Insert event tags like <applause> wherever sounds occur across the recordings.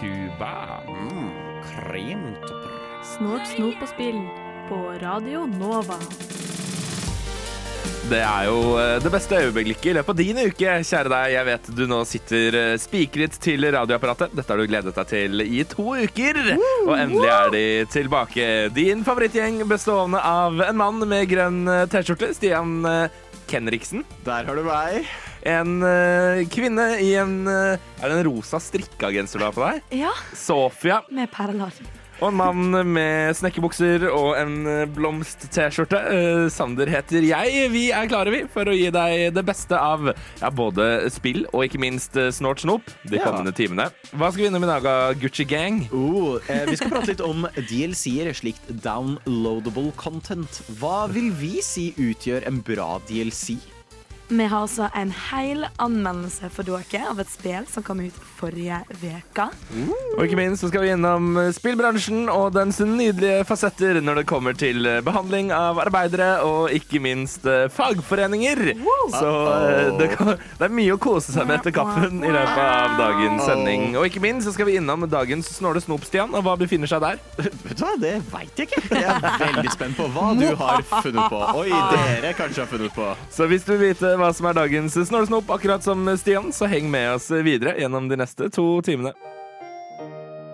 Cuba. Snort, snop og spill på Radio Nova. Det er jo eh, det beste øyeblikket i løpet av din uke, kjære deg. Jeg vet du nå sitter eh, spikret til radioapparatet. Dette har du gledet deg til i to uker. Og endelig er de tilbake. Din favorittgjeng bestående av en mann med grønn eh, T-skjorte, Stian Kenriksen. Der har du meg. En uh, kvinne i en uh, Er det en rosa strikka genser du har på deg? Ja, Sofia. med perler. Og en mann med snekkerbukser og en eh, blomst-T-skjorte. Uh, Sander heter jeg. Vi er klare vi for å gi deg det beste av ja, både spill og ikke minst snort snop de Ja. kommende timene. Hva skal vi innom i dag Gucci Gang? Uh, eh, vi skal prate litt om DLC-er, slikt downloadable content. Hva vil vi si utgjør en bra DLC? Vi har altså en hel anmeldelse for dere av et spill som kom ut forrige uke. Og ikke minst så skal vi innom eh, spillbransjen og dens nydelige fasetter når det kommer til eh, behandling av arbeidere og ikke minst fagforeninger. fagforeninger. Så eh, det, kan, det er mye å kose seg med etter kaffen i løpet av dagens sending. Og ikke minst så skal vi innom dagens Snåle Snop, Stian, og hva befinner seg der. <laughs> Vet du hva, Det veit jeg ikke. Jeg er veldig spent på hva du <laughs> har funnet på. Oi, dere kanskje har funnet på. Så hvis du vil vite hva som er dagens snålesnop. Akkurat som Stian, så heng med oss videre gjennom de neste to timene.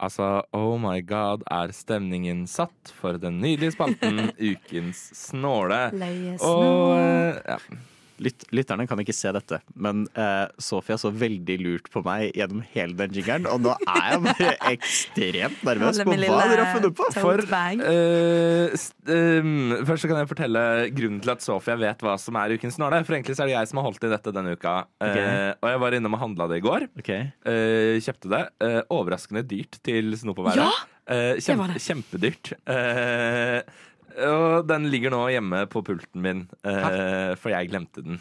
Altså, oh my god, er stemningen satt for den nydelige spalten <laughs> Ukens snåle. Leie snål. Og ja. Lytt, lytterne kan ikke se dette, men uh, Sofia så veldig lurt på meg gjennom hele den jingeren, og nå er jeg bare ekstremt nervøs på hva dere har funnet på. For eh, um, Først så kan jeg fortelle grunnen til at Sofia vet hva som er ukens nåle. For egentlig så er det jeg som har holdt i dette denne uka. Eh, og jeg var innom og handla det i går. Okay. Eh, kjøpte det. Eh, overraskende dyrt til snop å være. Ja, Eh, det var det. kjempedyrt. Eh, og den ligger nå hjemme på pulten min, eh, for jeg glemte den.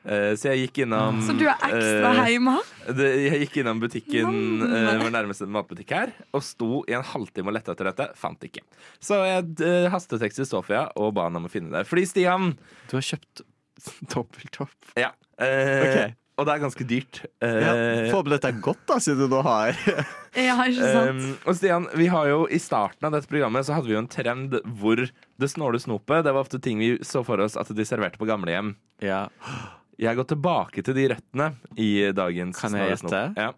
Eh, så jeg gikk innom Så du er ekstra eh, hjemme? det, Jeg gikk innom butikken, eh, vår nærmeste matbutikk her, og sto i en halvtime og lette etter dette. Fant ikke. Så jeg uh, hastetekstet Sofia og ba henne om å finne det. Fordi Stian Du har kjøpt <laughs> dobbeltopp. Ja. eh, Ok. Og det er ganske dyrt. Ja, Eh, dette er godt, da, siden du nå har <laughs> Ja, ikke sant? Um, og Stian, vi har jo I starten av dette programmet Så hadde vi jo en trend hvor det snåle snopet Det var ofte ting vi så for oss at de serverte på gamlehjem. Ja. Jeg går tilbake til de røttene i dagens Kan jeg snåle gjette? Ja.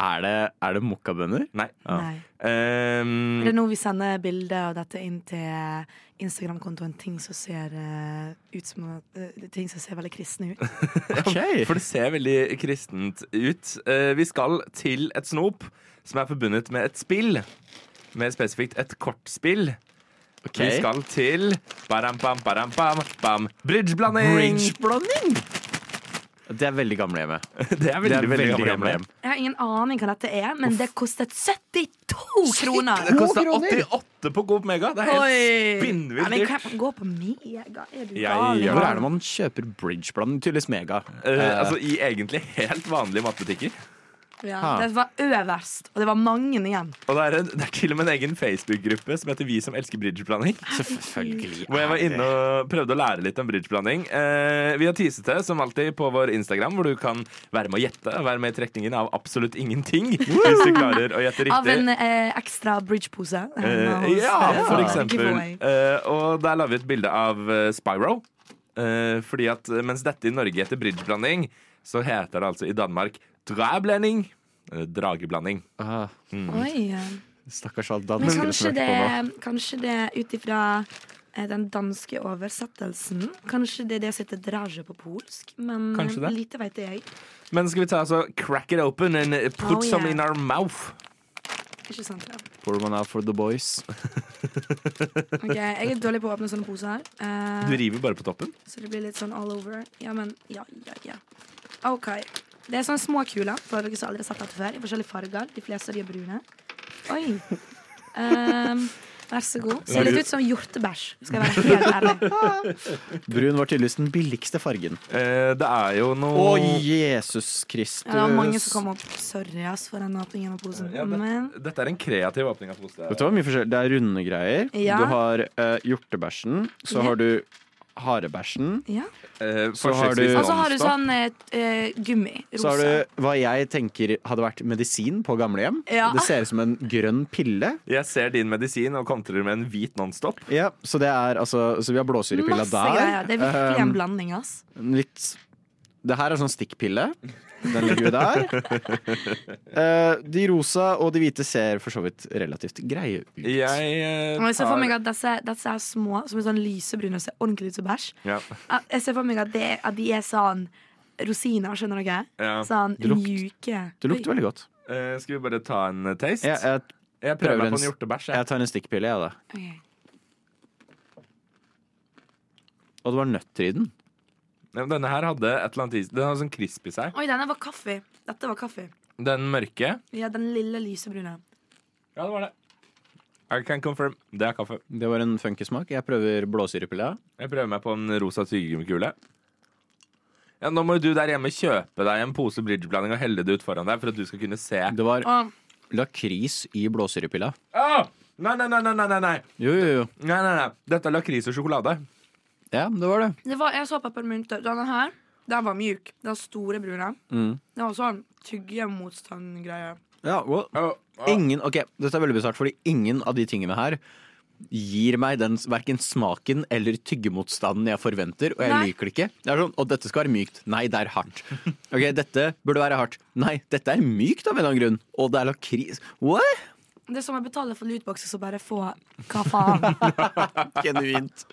Er det, er det mokkabønner? Nei. Ja. Nei. Um, Er det nå vi sender bilde av dette inn til Instagram-kontoen ting som ser uh, ut som uh, Ting som ser veldig kristne ut? <laughs> okay. <laughs> For det ser veldig kristent ut. Uh, vi skal til et snop som er forbundet med et spill. Mer spesifikt et kortspill. Okay. Vi skal til bam, bam, bam. Bridgeblanding! Bridgeblanding! Det er veldig gamlehjemmet. <laughs> Det er veldig, Det er veldig, veldig gamle. gamlehjem. Jeg har ingen aning hva dette er, men det kostet 72 kroner! Det kosta 88 på Coop Mega. Det er helt spinnvilt dyrt. Ja, gå på Mega? Er du ja, gal? Ja. Hvor er det man kjøper bridgeblanding? Tydeligvis Mega. Uh, altså I egentlig helt vanlige matbutikker. Ja, Ha. det var øverst, og det var mange igjen. Og det er, en, det er til og med en egen Facebook-gruppe som heter Vi som elsker bridgeblanding. Selvfølgelig. Hvor jeg var inne og prøvde å lære litt om bridgeblanding. Eh, vi har teaset det som alltid på vår Instagram, hvor du kan være med å gjette. Være med i trekningen av absolutt ingenting. <laughs> Hvis du klarer å gjette riktig. Av en eh, ekstra bridgepose. eh, Eh, ja, for eksempel. Eh, og der la vi et bilde av eh, Spyro. Eh, fordi at mens dette i Norge heter bridgeblanding, så heter det altså i Danmark drageblanding. Eh, drageblanding. Ah, Oi, stakkars alle Men kanskje som det, hørte på nå. kanskje det ut ifra eh, den danske oversettelsen Kanskje det er det som heter drage på polsk, men lite vet jeg. Men skal vi ta altså crack it open and eh, put Oh, some in our mouth? Ikke sant? Ja. Pour one out for the boys. <laughs> Ok, Jeg er dårlig på å åpne sånne poser, Uh, Du river bare på toppen? så det blir litt sånn all over. Ja, men ja, ja, ja. OK. Det er sånne små kuler, for dere som aldri har sett dette før, i forskjellige farger. De fleste av de er brune. Oi. Um, vær så god. Ser litt ut som hjortebæsj, skal jeg være helt ærlig. <laughs> Brun var tydeligvis den billigste fargen. Eh, det er jo noe Å, Jesus Kristus. Ja, det var mange som kom opp. Sorry ass for den åpningen av posen. ja, det, Men Dette er en kreativ åpning av posen. Vet du hva, mye forskjell. Det er runde greier. Ja. Du har eh, hjortebæsjen. Så har du harebæsjen. ja. Eh, Så har du- Og så har du sånn eh, gummi. gummi. Så har du hva jeg tenker hadde vært medisin på gamlehjem. Ja. Det ser ut som en grønn pille. Jeg ser din medisin og kontrer med en hvit Nonstop. Ja, så det er altså Så vi har blåsyrepilla der. greier. Det er virkelig en Um, blanding, ass. litt Det her er sånn stikkpille. Den ligger vi der. Eh, de rosa og de hvite ser for så vidt relativt greie ut. Jeg eh, jeg ser for meg at disse, disse er små, som er sånn lysebrune og ser ordentlig ut som bæsj. ja. At- Jeg ser for meg at, det, at de er sånn rosiner, skjønner dere? Ja. Sånn Det lukt- mjuke. Det lukter veldig godt. Eh, skal vi bare ta en eh, taste? Jeg, jeg, jeg prøver prøver meg en på s- en hjortebæsj. Jeg. jeg tar en stikkpille, jeg, da. Ok. Og det var nøtter i den. Ja, Denne her hadde et eller annet is. Den hadde sånn krisp i seg. Oi, denne var kaffe. Dette var kaffe. Den mørke Ja, den lille lysebrune. Ja, det var det. I can confirm. Det er kaffe. Det var en funky smak. Jeg prøver blåsyrepilla. Jeg prøver meg på en rosa tyggegummikule. Ja, nå må du der hjemme kjøpe deg en pose bridgeblanding og helle det ut foran deg for at du skal kunne se. Det var ah. lakris i blåsyrepilla. Ah! Nei, nei, nei, nei, nei, nei. Jo, jo, jo. nei, nei, nei. Dette er lakris og sjokolade. Ja, det var det. det var, jeg så peppermynte. Denne her, den var mjuk. Den store brune. Mm. Den var sånn tyggemotstand-greie. Ja, well, ingen, ok, Dette er veldig bisart, fordi ingen av de tingene her gir meg den verken smaken eller tyggemotstanden jeg forventer, og jeg Nei. liker det ikke. Det er sånn, Og dette skal være mykt. Nei, det er hardt. Ok, Dette burde være hardt. Nei, dette er mykt av en eller annen grunn. Og det er lakris. What? Det er som å betale for lootboxer, så bare få hva faen. <laughs> Genuint.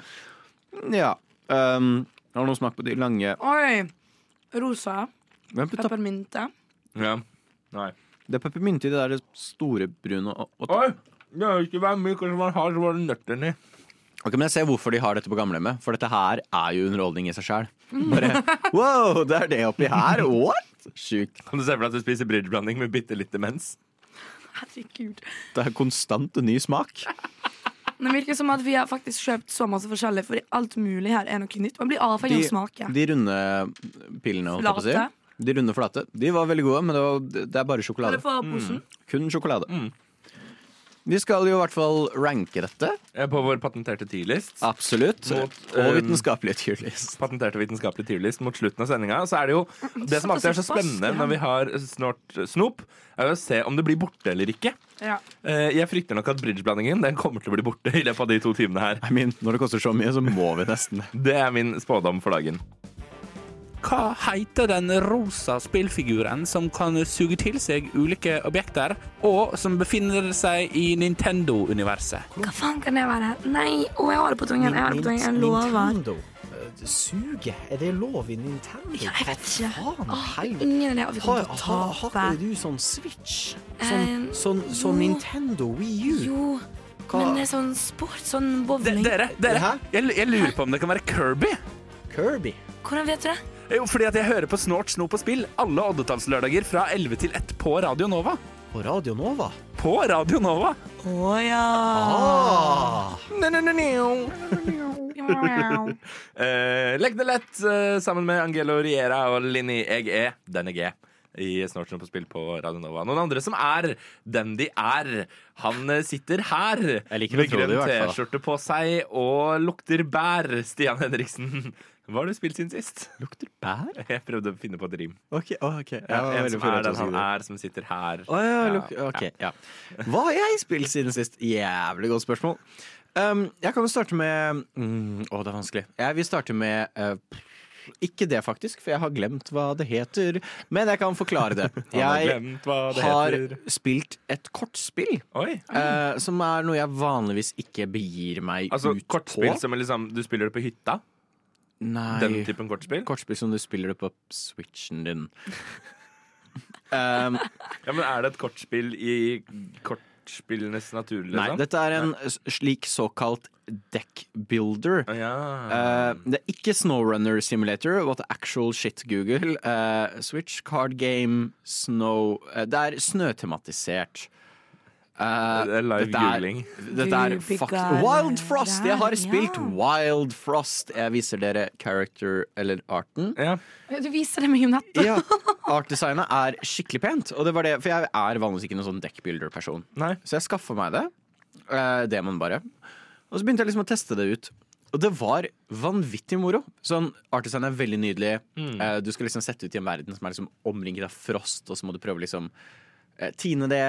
Ja. Um, har noen smak på de lange Oi! Rosa. Peppermynte. Ja. Nei. Det er peppermynte i det der store brune og, og Oi! Det er jo ikke hver myk, som man har så var det nøtter i. Ok, men Jeg ser hvorfor de har dette på gamlehjemmet, for dette her er jo underholdning i seg sjøl. Bare wow, det er det oppi her? What? Sjukt. Kan du se for deg at du spiser bridgeblanding med bitte litt demens? Herregud. Det er konstant en ny smak. Det virker som at vi har faktisk kjøpt så masse forskjellig, fordi alt mulig her er noe nytt. Man blir avhengig av smake de runde pillene, holdt jeg på å si. De runde flate. De var veldig gode, men det, var, det er bare Bare sjokolade. få posen. Kun sjokolade. Mm. Vi skal jo i hvert fall ranke dette. Eh, På vår patenterte tierlist. Absolutt. Mot, og um, vitenskapelige tierlist. Patenterte vitenskapelige tierlist mot slutten av sendinga. Så er det jo <laughs> Det som alltid er så spennende når vi har snort snop, er jo å se om det blir borte eller ikke. Ja. Eh, Jeg frykter nok at bridgeblandingen Den kommer til å bli borte i løpet av de to timene her. I mean, når det koster så mye, så må vi nesten det. Det er min spådom for dagen. Hva heter den rosa spillfiguren som kan suge til seg ulike objekter, og som befinner seg i Nintendo-universet? Hva faen kan det være? Nei, å, jeg har det på tungen. Jeg har det på tungen. Jeg lover. Nintendo. Eh, Suge? Er det lov i Nintendo? Ja, jeg vet ikke. Faen? Åh, ingen idé. Vi Har, kommer til har, har ikke du sånn Switch? Eh, Sånn, sånn, sånn. Nintendo Wii U? Jo, Hva? men det er sånn sport, sånn bowling. dere, dere jeg, jeg lurer på om det kan være Kirby? Kirby? Hvordan vet du det? Jo, fordi at jeg hører på Snort, snop og spill alle oddetallslørdager fra 11 til 1 på Radio Nova. På Radio Nova? På Radio Nova! Å ja. Ah! <laughs> Eh, Legg det lett uh, sammen med Angelo Riera og Linni. Jeg er denne G. I Snart på spill på Radio Nova. Noen andre som er den de er. Han eh, sitter her Jeg liker med det, grønn. T-skjorte på seg og lukter bær. Stian Henriksen, hva har du spilt siden sist? Lukter bær? <laughs> Jeg prøvde å finne på et rim. Ok, å, ok. Ja, Ja, en som er den han er, som sitter her. Oh, ja, luk ok, ja. Hva har jeg spilt siden sist? Jævlig godt spørsmål. Um, jeg kan jo starte med mm, oh, det er vanskelig. Jeg vil starte med uh, Ikke det, faktisk, for jeg har glemt hva det heter. Men jeg kan forklare det. <laughs> Jeg har spilt et kortspill. Eh, som er noe jeg vanligvis ikke begir meg Altså ut kortspill som liksom Du spiller det på hytta? Nei, Den typen kortspill? kortspill som du spiller det på switchen din. <laughs> um, Ja, men Er det et kortspill i kortspillenes natur, liksom? Nei, dette er en slik såkalt deck builder. Ja. Uh, det er ikke Snowrunner Simulator, what actual shit Google. Uh, Switch, card game, snow uh, Det er snøtematisert. Eh, Det er live dette er- Dette er Wild Frost! Jeg har spilt ja. Wild Frost. Jeg viser dere character, eller arten. Ja. Du viser det meg nettopp. Ja, <laughs> Artdesignet er skikkelig pent. Og det var det, for jeg er vanligvis ikke noen sånn deckbuilder-person. Så jeg skaffa meg det. Eh, Demon bare. Og så begynte jeg liksom å teste det ut. Og det var vanvittig moro. Sånn, Artdesign er veldig nydelig. Eh, du skal liksom sette ut i en verden som er liksom omringet av frost, og så må du prøve liksom uh, tine det.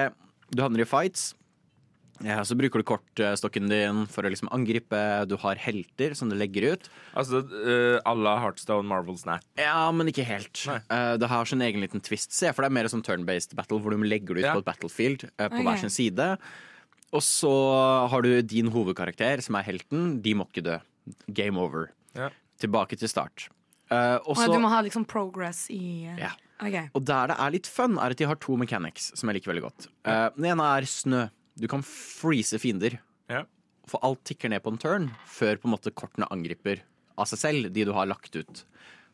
Du havner i fights. Ja, så bruker du kortstokken din for å liksom angripe. Du har helter som du legger ut. Altså uh, alle Heartstone Marvel Snap. Ja, men ikke helt. Nei. Eh, det har sin egen liten twist. Se for deg mer som turn-based battle, hvor du legger det ut Ja. på et battlefield uh, på okay. hver sin side. Og så har du din hovedkarakter, som er helten. De må ikke dø. Game over. Ja. Tilbake til start. Eh, og Og du må ha liksom progress i uh, Ja. okay. og der det er litt fun, er at de har to mechanics som jeg liker veldig godt. Uh, den ene er snø. Du kan freeze fiender. Yeah. For alt tikker ned på en turn før på en måte kortene angriper av seg selv, de du har lagt ut.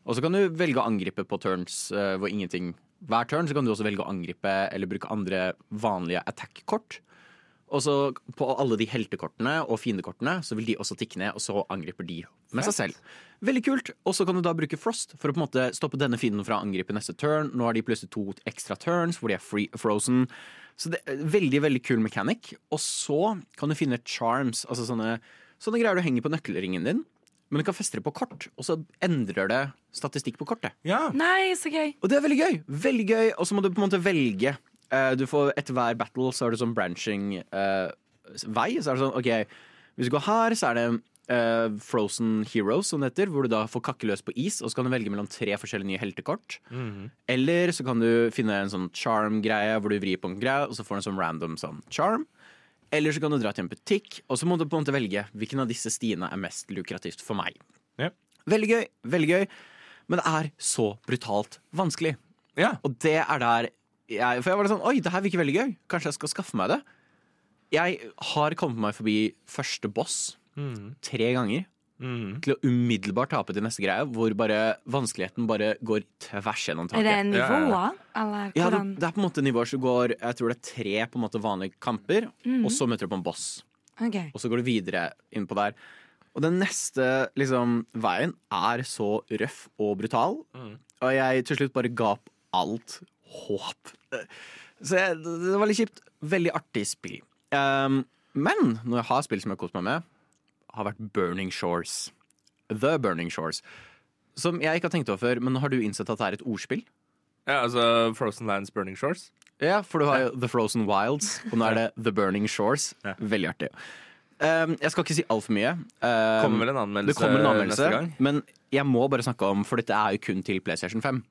Og så kan du velge å angripe på turns eh, hvor ingenting Hver turn så kan du også velge å angripe eller bruke andre vanlige attack-kort. Og så på alle de heltekortene og fiendekortene så vil de også tikke ned, og så angriper de med seg selv. Veldig kult. Og så kan du da bruke Frost for å på en måte stoppe denne fienden fra å angripe neste turn. Nå har de plutselig to ekstra turns hvor de er free, frozen. Så det er Veldig veldig kul mechanic. Og så kan du finne charms, altså sånne, sånne greier du henger på nøkkelringen din. Men du kan feste det på kort, og så endrer det statistikk på kortet. Ja. Nei, så gøy. Og det er veldig gøy. Veldig gøy. Og så må du på en måte velge. Du får Etter hver battle så er det sånn branching uh, vei. Så er det sånn OK, hvis du går her, så er det uh, Frozen Heroes, som det heter, hvor du da får kakke løs på is, og så kan du velge mellom tre forskjellige nye heltekort. Eller så kan du finne en sånn charm-greie hvor du vrir på en greie, og så får du en sånn random sånn charm. Eller så kan du dra til en butikk, og så må du på en måte velge hvilken av disse stiene er mest lukrativt for meg. Ja. Veldig gøy, veldig gøy. Men det er så brutalt vanskelig. ja. Og det er der jeg, For jeg var litt sånn Oi, det her virker veldig gøy. Kanskje jeg skal skaffe meg det. Jeg har kommet meg forbi første boss tre ganger. Mm. Til å umiddelbart tape til neste greie, hvor bare vanskeligheten bare går tvers gjennom Er det taket. nivåer, Ja, ja, Ja, det, det er på en måte nivåer som går Jeg tror det er tre på en måte vanlige kamper, mm. og så møter du på en boss. Okay. Og så går du videre innpå der. Og den neste liksom, veien er så røff og brutal. Og jeg til slutt bare ga opp alt håp. Så jeg, det var litt kjipt. Veldig artig spill. Um, men når jeg har spill som jeg har kost meg med, har vært Burning Shores. The Burning Shores. Som jeg ikke har tenkt over før, men har du innsett at det er et ordspill? ja, altså Frozen Lands Burning Shores. Ja, for du har jo The Frozen Wilds, og nå er det The Burning Shores. Ja. Veldig artig. Um, jeg skal ikke si altfor mye. Um, Kommer vel en anmeldelse, det kommer en anmeldelse neste gang. Men jeg må bare snakke om, for dette er jo kun til PlayStation 5.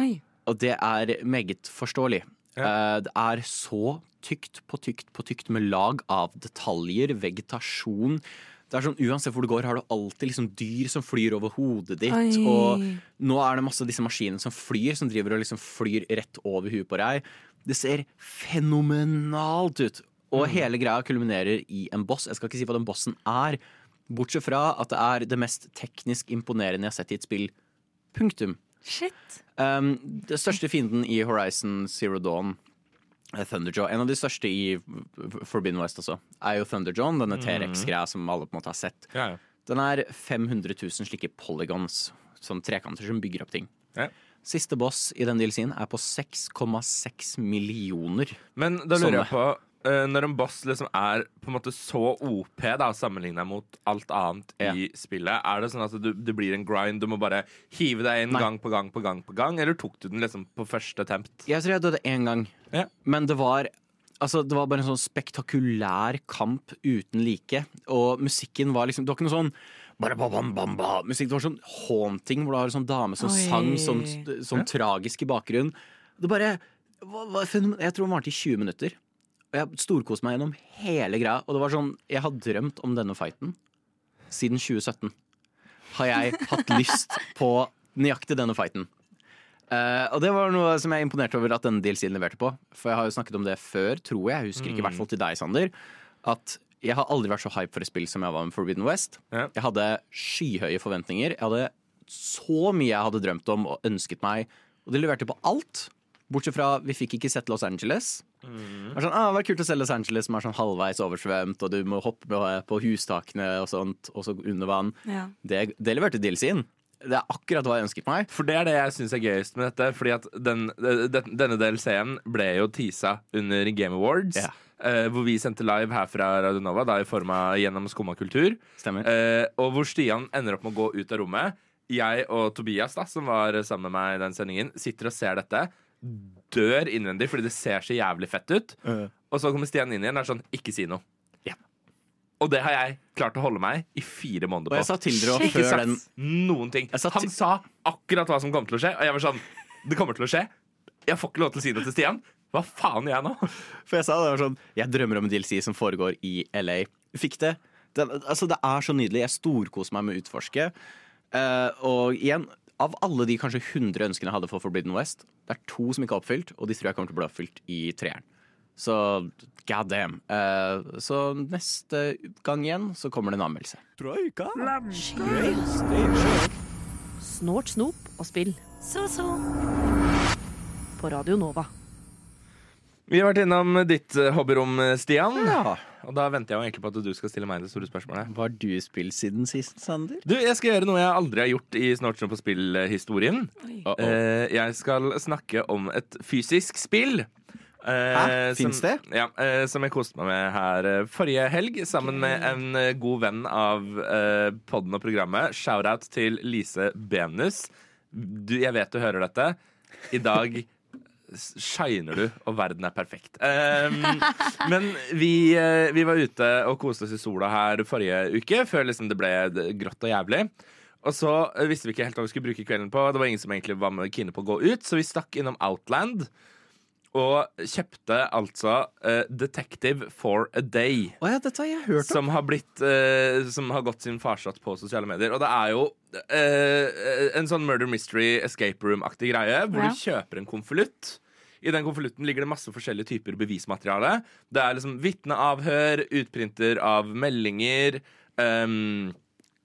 Oi. Og det er meget forståelig. Ja. Uh, det er så tykt på tykt på tykt med lag av detaljer, vegetasjon. Det er sånn, Uansett hvor du går, har du alltid liksom dyr som flyr over hodet ditt. Oi. Og nå er det masse av disse maskinene som flyr, som driver og liksom flyr rett over huet på deg. Det ser fenomenalt ut. Og hele greia kulminerer i en boss. Jeg skal ikke si hva den bossen er, bortsett fra at det er det mest teknisk imponerende jeg har sett i et spill. Punktum. Shit. Um, det største fienden i Horizon Zero Dawn er Thunderjaw. En av de største i Forbidden West også, er jo Thunderjaw, denne T-rex-greia som alle på en måte har sett. Ja, ja. Den er 500 000 slike polygons, sånn trekanter som bygger opp ting. Ja. Siste boss i den DLC-en er på 6,6 millioner. Men da lurer jeg på Når en boss liksom er på en måte så OP da sammenligna mot alt annet Ja. i spillet, er det sånn at du, det blir en grind, du må bare hive deg inn Nei. gang på gang på gang på gang, eller tok du den liksom på første attempt? Jeg tror jeg døde én gang, Ja. men det var Altså, det var bare en sånn spektakulær kamp uten like. Og musikken var liksom Det var ikke noe sånn bare ba, bam, bam, ba. Musikk, det var sånn haunting, hvor du har en sånn dame som Oi. sang sånn, sånn tragisk i bakgrunnen. Det bare var, var Jeg tror den varte i 20 minutter. Og jeg storkoste meg gjennom hele greia. Og det var sånn Jeg har drømt om denne fighten siden 2017. Har jeg hatt lyst på nøyaktig denne fighten. Uh, og det var noe som jeg er imponert over at denne DLC-en leverte på. For jeg har jo snakket om det før, tror jeg. Jeg husker ikke, i hvert fall til deg, Sander. At jeg har aldri vært så hype for et spill som jeg var med Forbidden West. Ja. Jeg hadde skyhøye forventninger. Jeg hadde så mye jeg hadde drømt om og ønsket meg. Og de leverte på alt. Bortsett fra vi fikk ikke sett Los Angeles. Det er sånn, ah, det var kult å se Los Angeles som er sånn halvveis oversvømt, og du må hoppe på, på hustakene og sånt, og så under vann. Ja. Det, det leverte DLC-en. Det er akkurat hva jeg ønsket meg. For det er det jeg syns er gøyest med dette. Fordi at den, den, Denne DLC-en ble jo teasa under Game Awards. Ja. eh, hvor vi sendte live her fra Radio Nova, da i form av Gjennom skumma kultur. Eh, og hvor Stian ender opp med å gå ut av rommet. Jeg og Tobias, da, som var sammen med meg i den sendingen, sitter og ser dette. Dør innvendig fordi det ser så jævlig fett ut. Uh. Og så kommer Stian inn igjen og er sånn Ikke si noe. Ja. Og det har jeg klart å holde meg i fire måneder på. Og jeg sa til dere Ikke før sagt den noen ting. Sa Han sa akkurat hva som kom til å skje, og jeg var sånn Det kommer til å skje. Jeg får ikke lov til å si det til Stian. Hva faen gjør jeg nå? For jeg sa det var sånn Jeg drømmer om en DLC som foregår i LA. Fikk det. det altså, det er så nydelig. Jeg storkoser meg med å utforske. Uh, og igjen, av alle de kanskje 100 ønskene jeg hadde for Forbidden West, det er to som ikke er oppfylt, og de tror jeg kommer til å bli oppfylt i treeren. Så god damn. Uh, så neste gang igjen så kommer det en anmeldelse. Snort, snop og spill. Så, så. På Radio Nova. Vi har vært innom ditt eh, hobbyrom, Stian. Ja. Og da venter jeg jo egentlig på at du skal stille meg det store spørsmålet. Hva har du spilt siden sist, Sander? Du, Jeg skal gjøre noe jeg aldri har gjort i Snortsen på spill-historien. Uh-oh. Eh, jeg skal snakke om et fysisk spill. Eh, Hæ? Fins det? Ja, eh, som jeg koste meg med her eh, forrige helg, sammen med en eh, god venn av eh, podden og programmet. Shout-out til Lise Benus. Du, jeg vet du hører dette. I dag shiner du, og verden er perfekt. Um, <laughs> men vi, eh, vi var ute og koste oss i sola her forrige uke, før liksom det ble grått og jævlig. Og så eh, visste vi ikke helt hva vi skulle bruke kvelden på. Det var ingen som egentlig var med kine på å gå ut, så vi stakk innom Outland. Og kjøpte altså uh, Detective for a Day. Oh ja, dette har jeg hørt om. Som har, blitt, uh, som har gått sin farsott på sosiale medier. Og det er jo uh, en sånn murder mystery escape room-aktig greie, hvor Ja. du kjøper en konvolutt. I den konvolutten ligger det masse forskjellige typer bevismateriale. Det er liksom vitneavhør, utprinter av meldinger, um,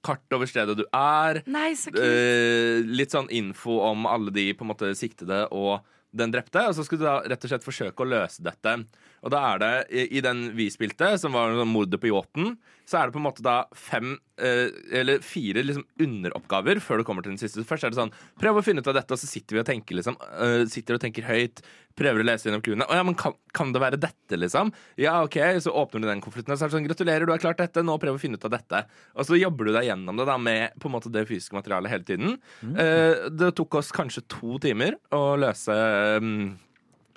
kart over stedet du er. Nei, så kult. Uh, litt sånn info om alle de på en måte siktede og den drepte. Og så skulle du da rett og slett forsøke å løse dette. Og da er det, i, den vi spilte, som var mordet på yachten, så er det på en måte da fem eh, eller fire liksom underoppgaver før du kommer til den siste. Først er det sånn prøv å finne ut av dette, og så sitter vi og tenker liksom eh, Sitter og tenker høyt, prøver å lese gjennom clouene. Å ja, men kan, kan det være dette, liksom? Ja, OK, så åpner du den konvolutten, og så er det sånn gratulerer, du har klart dette, nå prøv å finne ut av dette. Og så jobber du deg gjennom det da med på en måte det fysiske materialet hele tiden. Eh, det tok oss kanskje to timer å løse mm,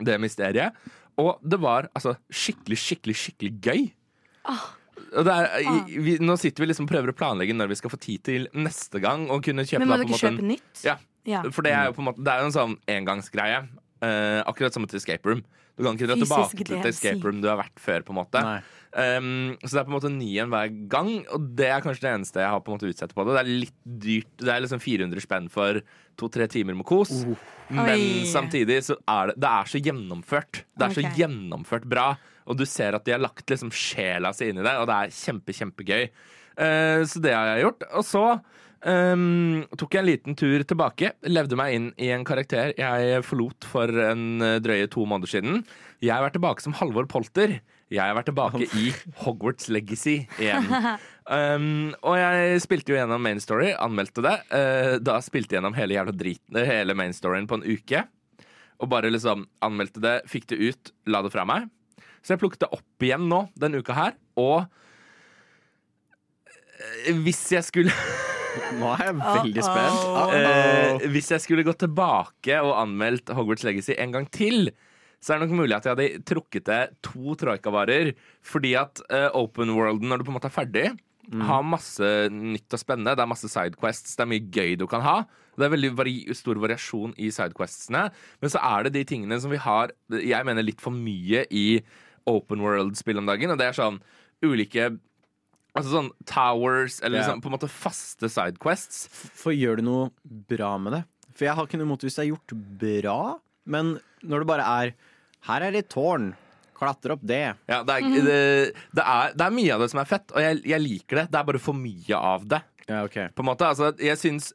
det mysteriet. Og det var altså skikkelig, skikkelig, skikkelig gøy. Ah. det er, i, vi, nå sitter vi liksom og prøver å planlegge når vi skal få tid til neste gang. Og kunne kjøpe Men må da du på en kjøpe nytt? Ja, Ja. for det er jo på en måte Det er jo en sånn engangsgreie. Uh, akkurat som et escape room. Du kan ikke dra tilbake til et escape room du har vært før. på en måte Nei. Um, Så det er på en måte ny en hver gang, og det er kanskje det eneste jeg har på en måte utsett på det. Det er litt dyrt. Det er liksom 400 spenn for to-tre timer med kos. Men Oi. samtidig så er det, det er så gjennomført. Det er så gjennomført bra. Og du ser at de har lagt liksom sjela si inn i det, og det er kjempe, kjempegøy. Uh, så det har jeg gjort. Og så um, tok jeg en liten tur tilbake. Levde meg inn i en karakter jeg forlot for en drøye to måneder siden. Jeg har vært tilbake som Halvor Polter. Jeg har vært tilbake i Hogwarts Legacy igjen. <laughs> Um, og jeg spilte jo gjennom Main Story, anmeldte det. Uh, da spilte jeg gjennom hele jævla driten, hele main storyen på en uke. Og bare liksom anmeldte det, fikk det ut, la det fra meg. Så jeg plukket det opp igjen nå, denne uka her. Og eh, hvis jeg skulle <laughs> Nå er jeg <laughs> veldig spent. Uh-oh. uh, hvis jeg skulle gått tilbake og anmeldt Hogwarts Legacy en gang til, så er det nok mulig at jeg hadde trukket det to troikavarer. Fordi at uh, open worlden, når du på en måte er ferdig, har masse nytt og spennende. Det er masse sidequests. Det er mye gøy du kan ha. Det er veldig vari stor variasjon i sidequestsene. Men så er det de tingene som vi har jeg mener litt for mye i open world-spill om dagen. Og det er sånn ulike Altså sånn towers, eller yeah. liksom på en måte faste sidequests. For gjør du noe bra med det? For jeg har ikke noe imot hvis det er gjort bra, men når det bare er Her er det et tårn. Klatre opp det. Ja, det, er, det, det, er, det er mye av det som er fett, og jeg, jeg liker det. Det er bare for mye av det. Ja, ok. På en måte, altså, jeg synes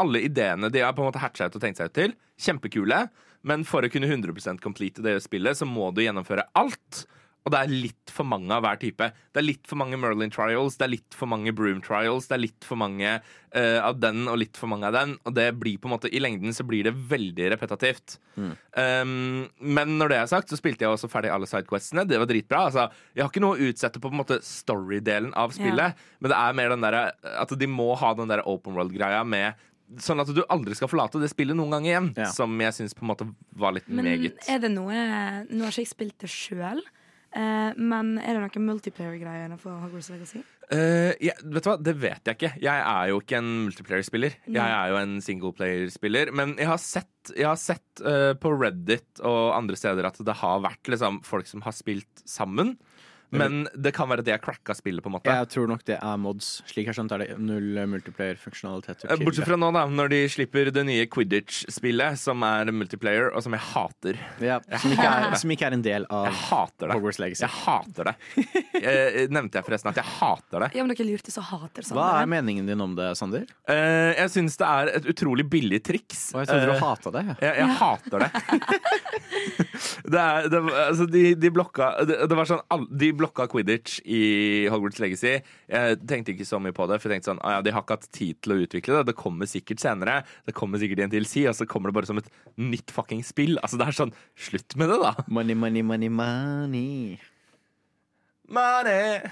Alle ideene de har på en måte hatcha ut og tenkt seg ut til, kjempekule. men for å kunne 100% complete det spillet, så må du gjennomføre alt. Og det er litt for mange av hver type. Det er litt for mange Merlin trials, det er litt for mange Broom trials, det er litt for mange uh, av den og litt for mange av den. Og det blir på en måte, i lengden så blir det veldig repetitivt. Um, men når det er sagt, så spilte jeg også ferdig alle sidequestene. Det var dritbra. Altså, jeg har ikke noe å utsette på, på en måte story-delen av spillet, men det er mer den derre at de må ha den der open world-greia med Sånn at du aldri skal forlate det spillet noen gang igjen. Ja. Som jeg syns var litt Men meget. er det noe Nå har ikke jeg spilt det sjøl, eh, men er det noen multiplayer-greier for Hogwarts Legacy? Uh, ja, vet du hva, Det vet jeg ikke. Jeg er jo ikke en multiplayer-spiller. Jeg er jo en singleplayer-spiller. Men jeg har sett, jeg har sett uh, på Reddit og andre steder at det har vært liksom, folk som har spilt sammen. Men det kan være at jeg cracka spillet, på en måte. Jeg tror nok det er mods. Slik jeg skjønt er det null eh, multiplayer-funksjonalitet. Eh, Bortsett fra nå, da, når de slipper det nye Quidditch-spillet, som er multiplayer, og som jeg hater. ja, som, ikke er, som ikke er en del av det. Hogwarts Legacy. Jeg hater det. <laughs> Jeg, nevnte jeg forresten at jeg hater det? Ja, men dere lurte så hater Sander. Hva er meningen din om det, Sander? Eh, jeg syns det er et utrolig billig triks. Og jeg trodde du Eh, hata det. Jeg, jeg hater det. <laughs> det, er, det altså, de, de blokka det, det var sånn, De blokka Quidditch i Hogwarts Legacy. Jeg tenkte ikke så mye på det, for jeg tenkte sånn, ah, ja, de har ikke hatt tid til å utvikle det. Det kommer sikkert senere. Det kommer sikkert i en TLC, og så kommer det bare som et nytt fucking spill. Altså, det er sånn, Slutt med det, da! Money, money, money, money. Money!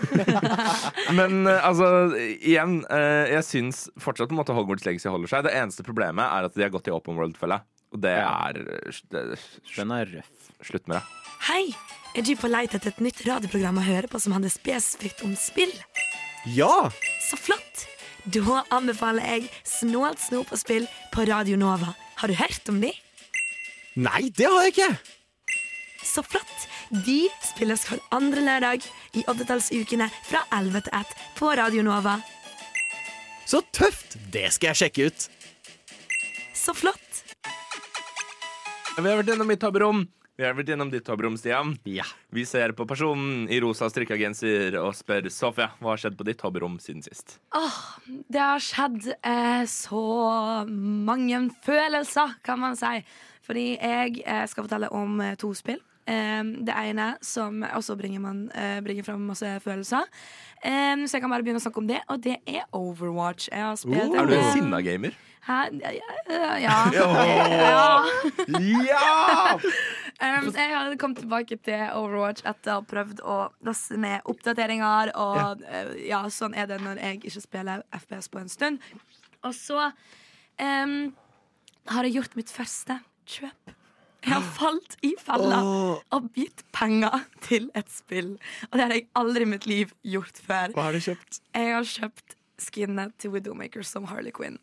<laughs> Men eh, altså, igjen, eh, jeg syns fortsatt på en måte Hogwarts Legacy holder seg. Det eneste problemet er at de har gått i open world-fella. Og det er eh, Den er røff. Slutt med det. Hei! Er du på leit etter et nytt radioprogram å høre på som handler spesifikt om spill? Ja! Så flott! Da anbefaler jeg Snålt snop og spill på Radio Nova. Har du hørt om de? Nei, det har jeg ikke! Så flott! De spilles hver andre lørdag i oddetallsukene fra 11 til 1 på Radio Nova. Så tøft! Det skal jeg sjekke ut. Så flott! Vi har vært gjennom mitt hobbyrom. Vi har vært gjennom ditt hobbyrom, Stian. Ja. Vi ser på personen i rosa strikka genser og spør Sofia hva har skjedd på ditt hobbyrom siden sist. Det har skjedd eh, så mange følelser, kan man si. Fordi jeg eh, skal fortelle om eh, to spill. Eh, det ene som også bringer, man, eh, bringer fram masse følelser. Eh, så jeg kan bare begynne å snakke om det, og det er Overwatch. Jeg har spilt Er du en sinna gamer? Hæ? Ja, ja, ja. Ja! Um, jeg har kommet tilbake til Overwatch etter å ha prøvd å laste ned oppdateringer. Og ja. ja, sånn er det når jeg ikke spiller FPS på en stund. Og så um, har jeg gjort mitt første kjøp. Jeg har falt i fella og gitt penger til et spill. Og det har jeg aldri i mitt liv gjort før. Hva har du kjøpt? Jeg har kjøpt skinnet til Widowmaker som Harley Quinn.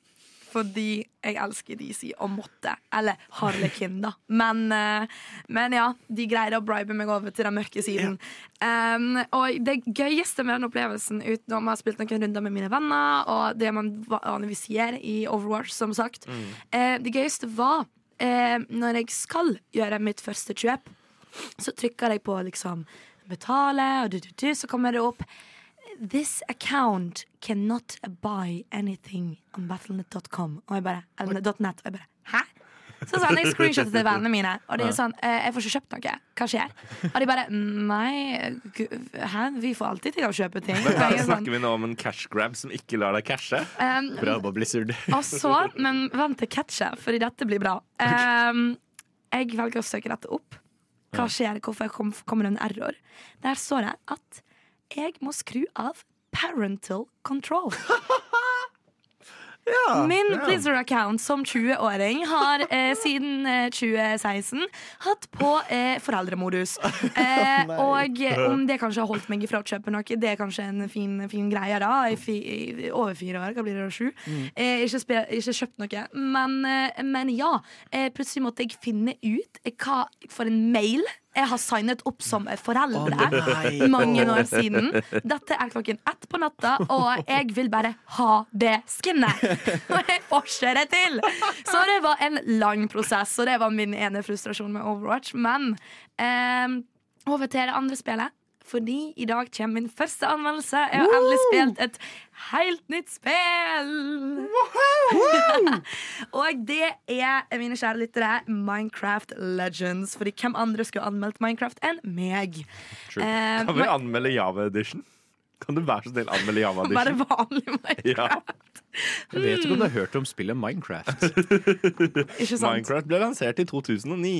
Fordi jeg elsker DC og måtte. Eller Harlekin, da. Men, eh, men ja, de greide å bribe meg over til den mørke siden. Um, og det gøyeste med den opplevelsen, utenom å ha spilt noen runder med mine venner, og det man vanligvis gjør i Overwatch, som sagt, eh, det gøyeste var uh, når jeg skal gjøre mitt første kjøp, så trykker jeg på liksom betale, og du, du, du, så kommer det opp This account cannot buy anything on battlenet.com. Og jeg bare, eller .net. Og jeg bare, hæ? Så sa han jeg screenshotet til vennene mine, og de er sånn eh, Jeg får ikke kjøpt noe. Hva skjer? Og de bare Nei, hæ? Vi får alltid til å kjøpe ting. Men her er sånn, Snakker vi nå om en cash grab som ikke lar deg cashe? Um, Bra på Blizzard. <laughs> og så, men vent til catchet, fordi dette blir bra. Um, jeg velger å søke dette opp. Hva skjer? Hvorfor kom, kommer det en error? Der står det at jeg må skru av parental control. <laughs> Min Blizzard-account som 20-åring har eh, siden eh, 2016 hatt på eh, foreldremodus. <laughs> Eh, og om det kanskje har holdt meg ifra å kjøpe noe, det er kanskje en fin, fin greie. da I fi, i over fire år, hva blir det? Sju? Eh, ikke, ikke kjøpt noe. Men, eh, men ja, eh, plutselig måtte jeg finne ut hva for en mail jeg har signet opp som foreldre oh, mange år siden. Dette er klokken ett på natta, og jeg vil bare ha det skinnet. <laughs> Og jeg får ikke det til! Så det var en lang prosess, og det var min ene frustrasjon med Overwatch. Men eh, over til det andre spillet. Fordi i dag kommer min første anmeldelse. Jeg har endelig spilt et helt nytt spill! <laughs> Og det er, mine kjære lyttere, Minecraft Legends. Fordi hvem andre skulle anmeldt Minecraft enn meg? Eh, Kan vi anmelde Java Edition? Kan du være så snill anmelde Java Edition? bare vanlig <laughs> Minecraft, Ja. Jeg vet ikke om du har hørt om spillet Minecraft. <laughs> ikke sant? Minecraft ble lansert i 2009.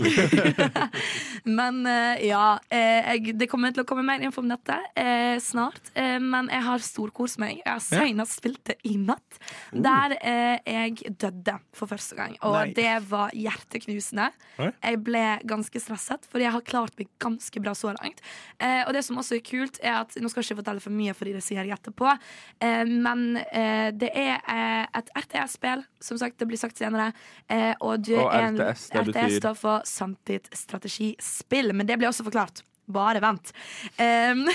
<laughs> Men eh, ja, eh, jeg, det kommer til å komme mer info om dette eh, snart. Eh, men jeg har storkost meg. Jeg har senest spilt det i natt. Der eh, jeg døde for første gang. Og Nei. det var hjerteknusende. Jeg ble ganske stresset, for jeg har klart meg ganske bra så langt. Eh, og det som også er kult, er at Nå skal jeg ikke fortelle for mye, fordi det sier jeg etterpå. Eh, men eh, det er et RTS-spill, som sagt, det blir sagt senere. Eh, og du Og er RTS, det betyr- RTS står for samtidsstrategispill, men det blir også forklart. Bare vent. Um,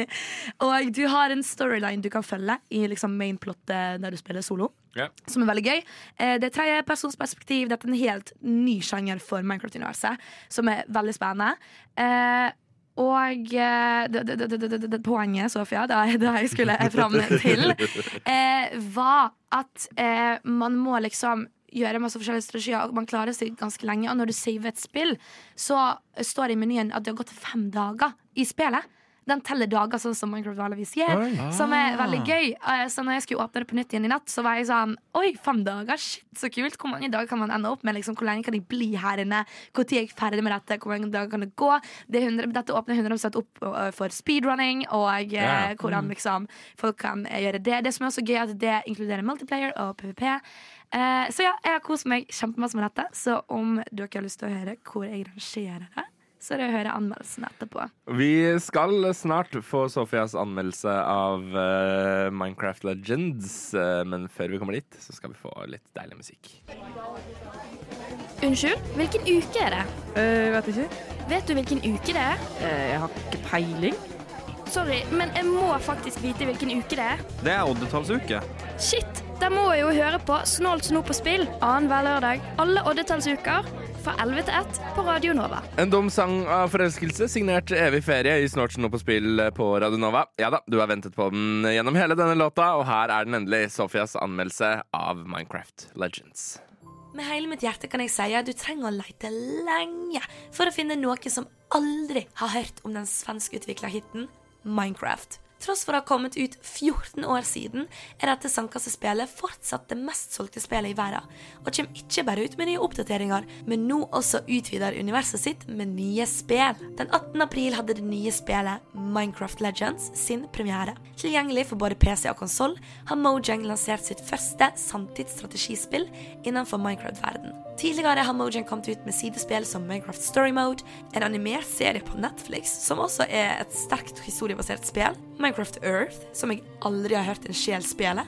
<laughs> og du har en storyline du kan følge i liksom mainplottet der du spiller solo. Ja. Som er veldig gøy. Eh, det er tredjepersonsperspektiv. Dette er en helt ny sjanger for Minecraft-universet, som er veldig spennende. Og eh, det, det, det, det, det, det poenget, Sofia, <laughs> jeg skulle fram til, eh, var at eh, man må liksom gjøre masse forskjellige strategier, og man klarer seg ganske lenge. Og når du saver et spill, så står det i menyen at det har gått fem dager i spillet. Den teller dager, sånn som Minecraft vanligvis gjør. Som er veldig gøy. Eh, Så når jeg skulle åpne det på nytt igjen i natt, så var jeg sånn Oi, fem dager, shit, så kult. Hvor mange dager kan man ende opp med? Liksom, hvor lenge kan jeg bli her inne? Når er jeg ferdig med dette? Hvor mange dager kan det gå? Det er 100, dette åpner 100 opp eh, for speedrunning, og eh, Ja. hvordan liksom folk kan eh, gjøre det. Det som er også gøy, er at det inkluderer multiplayer og PVP. Eh, så ja, jeg har kost meg kjempemasse med dette. Så om dere har lyst til å høre hvor jeg rangerer det, så er hører anmeldelsen etterpå. Vi skal snart få Sofias anmeldelse av uh, Minecraft Legends, uh, men før vi kommer dit, så skal vi få litt deilig musikk. Unnskyld, hvilken uke er det? Uh, vet ikke. Vet du hvilken uke det er? Uh, Jeg har ikke peiling. Sorry, men jeg må faktisk vite hvilken uke det er. Det er oddetallsuke. Shit, da må jeg jo høre på Snålt snop og spill annenhver lørdag alle oddetallsuker fra 11 til 1 på Radio Nova. En dum sang av forelskelse, signert Evig ferie i Snortsen og på spill på Radio Nova. Ja da, du har ventet på den gjennom hele denne låta, og her er den endelig. Sofias anmeldelse av Minecraft Legends. Med hele mitt hjerte kan jeg si at du trenger å lete lenge for å finne noe som aldri har hørt om den svenskutvikla hiten Minecraft. Tross for å ha kommet ut 14 år siden, er dette sandkassespillet fortsatt det mest solgte spillet i verden, og kommer ikke bare ut med nye oppdateringer, men nå også utvider universet sitt med nye spill. Den 18. april hadde det nye spillet Minecraft Legends sin premiere. Tilgjengelig for både PC og konsoll har Mojang lansert sitt første sanntidsstrategispill innenfor Minecraft-verden. Tidligere har Mojang kommet ut med sidespill som Minecraft Story Mode, en animert serie på Netflix som også er et sterkt historiebasert spill, Minecraft Earth, som jeg aldri har hørt en sjel spille,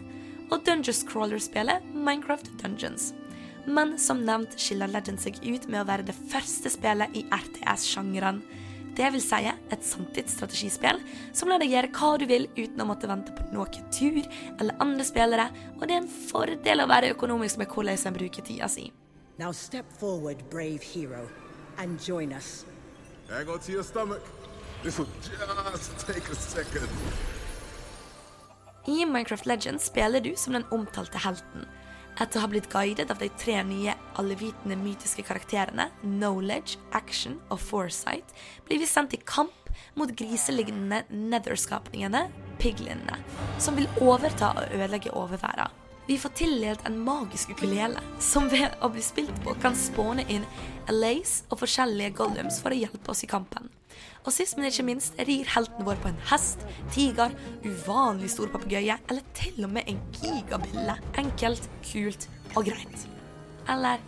og Dungeons Crawler-spelet Minecraft Dungeons. Men som nevnt skiller Legend seg ut med å være det første spillet i RTS-sjangeren. Det vil si et samtidsstrategispill som lar deg gjøre hva du vil uten å måtte vente på noe tur eller andre spillere, og det er en fordel å være økonomisk med hvordan en bruker tida si. Now step forward, brave hero, and join us. Hang on to your stomach. I Minecraft Legends spiller du som den omtalte helten. Etter å ha blitt guidet av de tre nye allevitende mytiske karakterene Knowledge, Action og Foresight, blir vi sendt i kamp mot griselignende netherskapningene, piglinene, som vil overta og ødelegge overværet. Vi får tildelt en magisk ukulele, som ved å bli spilt på kan spåne inn Alace og forskjellige gollums for å hjelpe oss i kampen. Og sist, men ikke minst, rir helten vår på en hest, tiger, uvanlig stor papegøye eller til og med en gigabille. Enkelt, kult og greit. Eller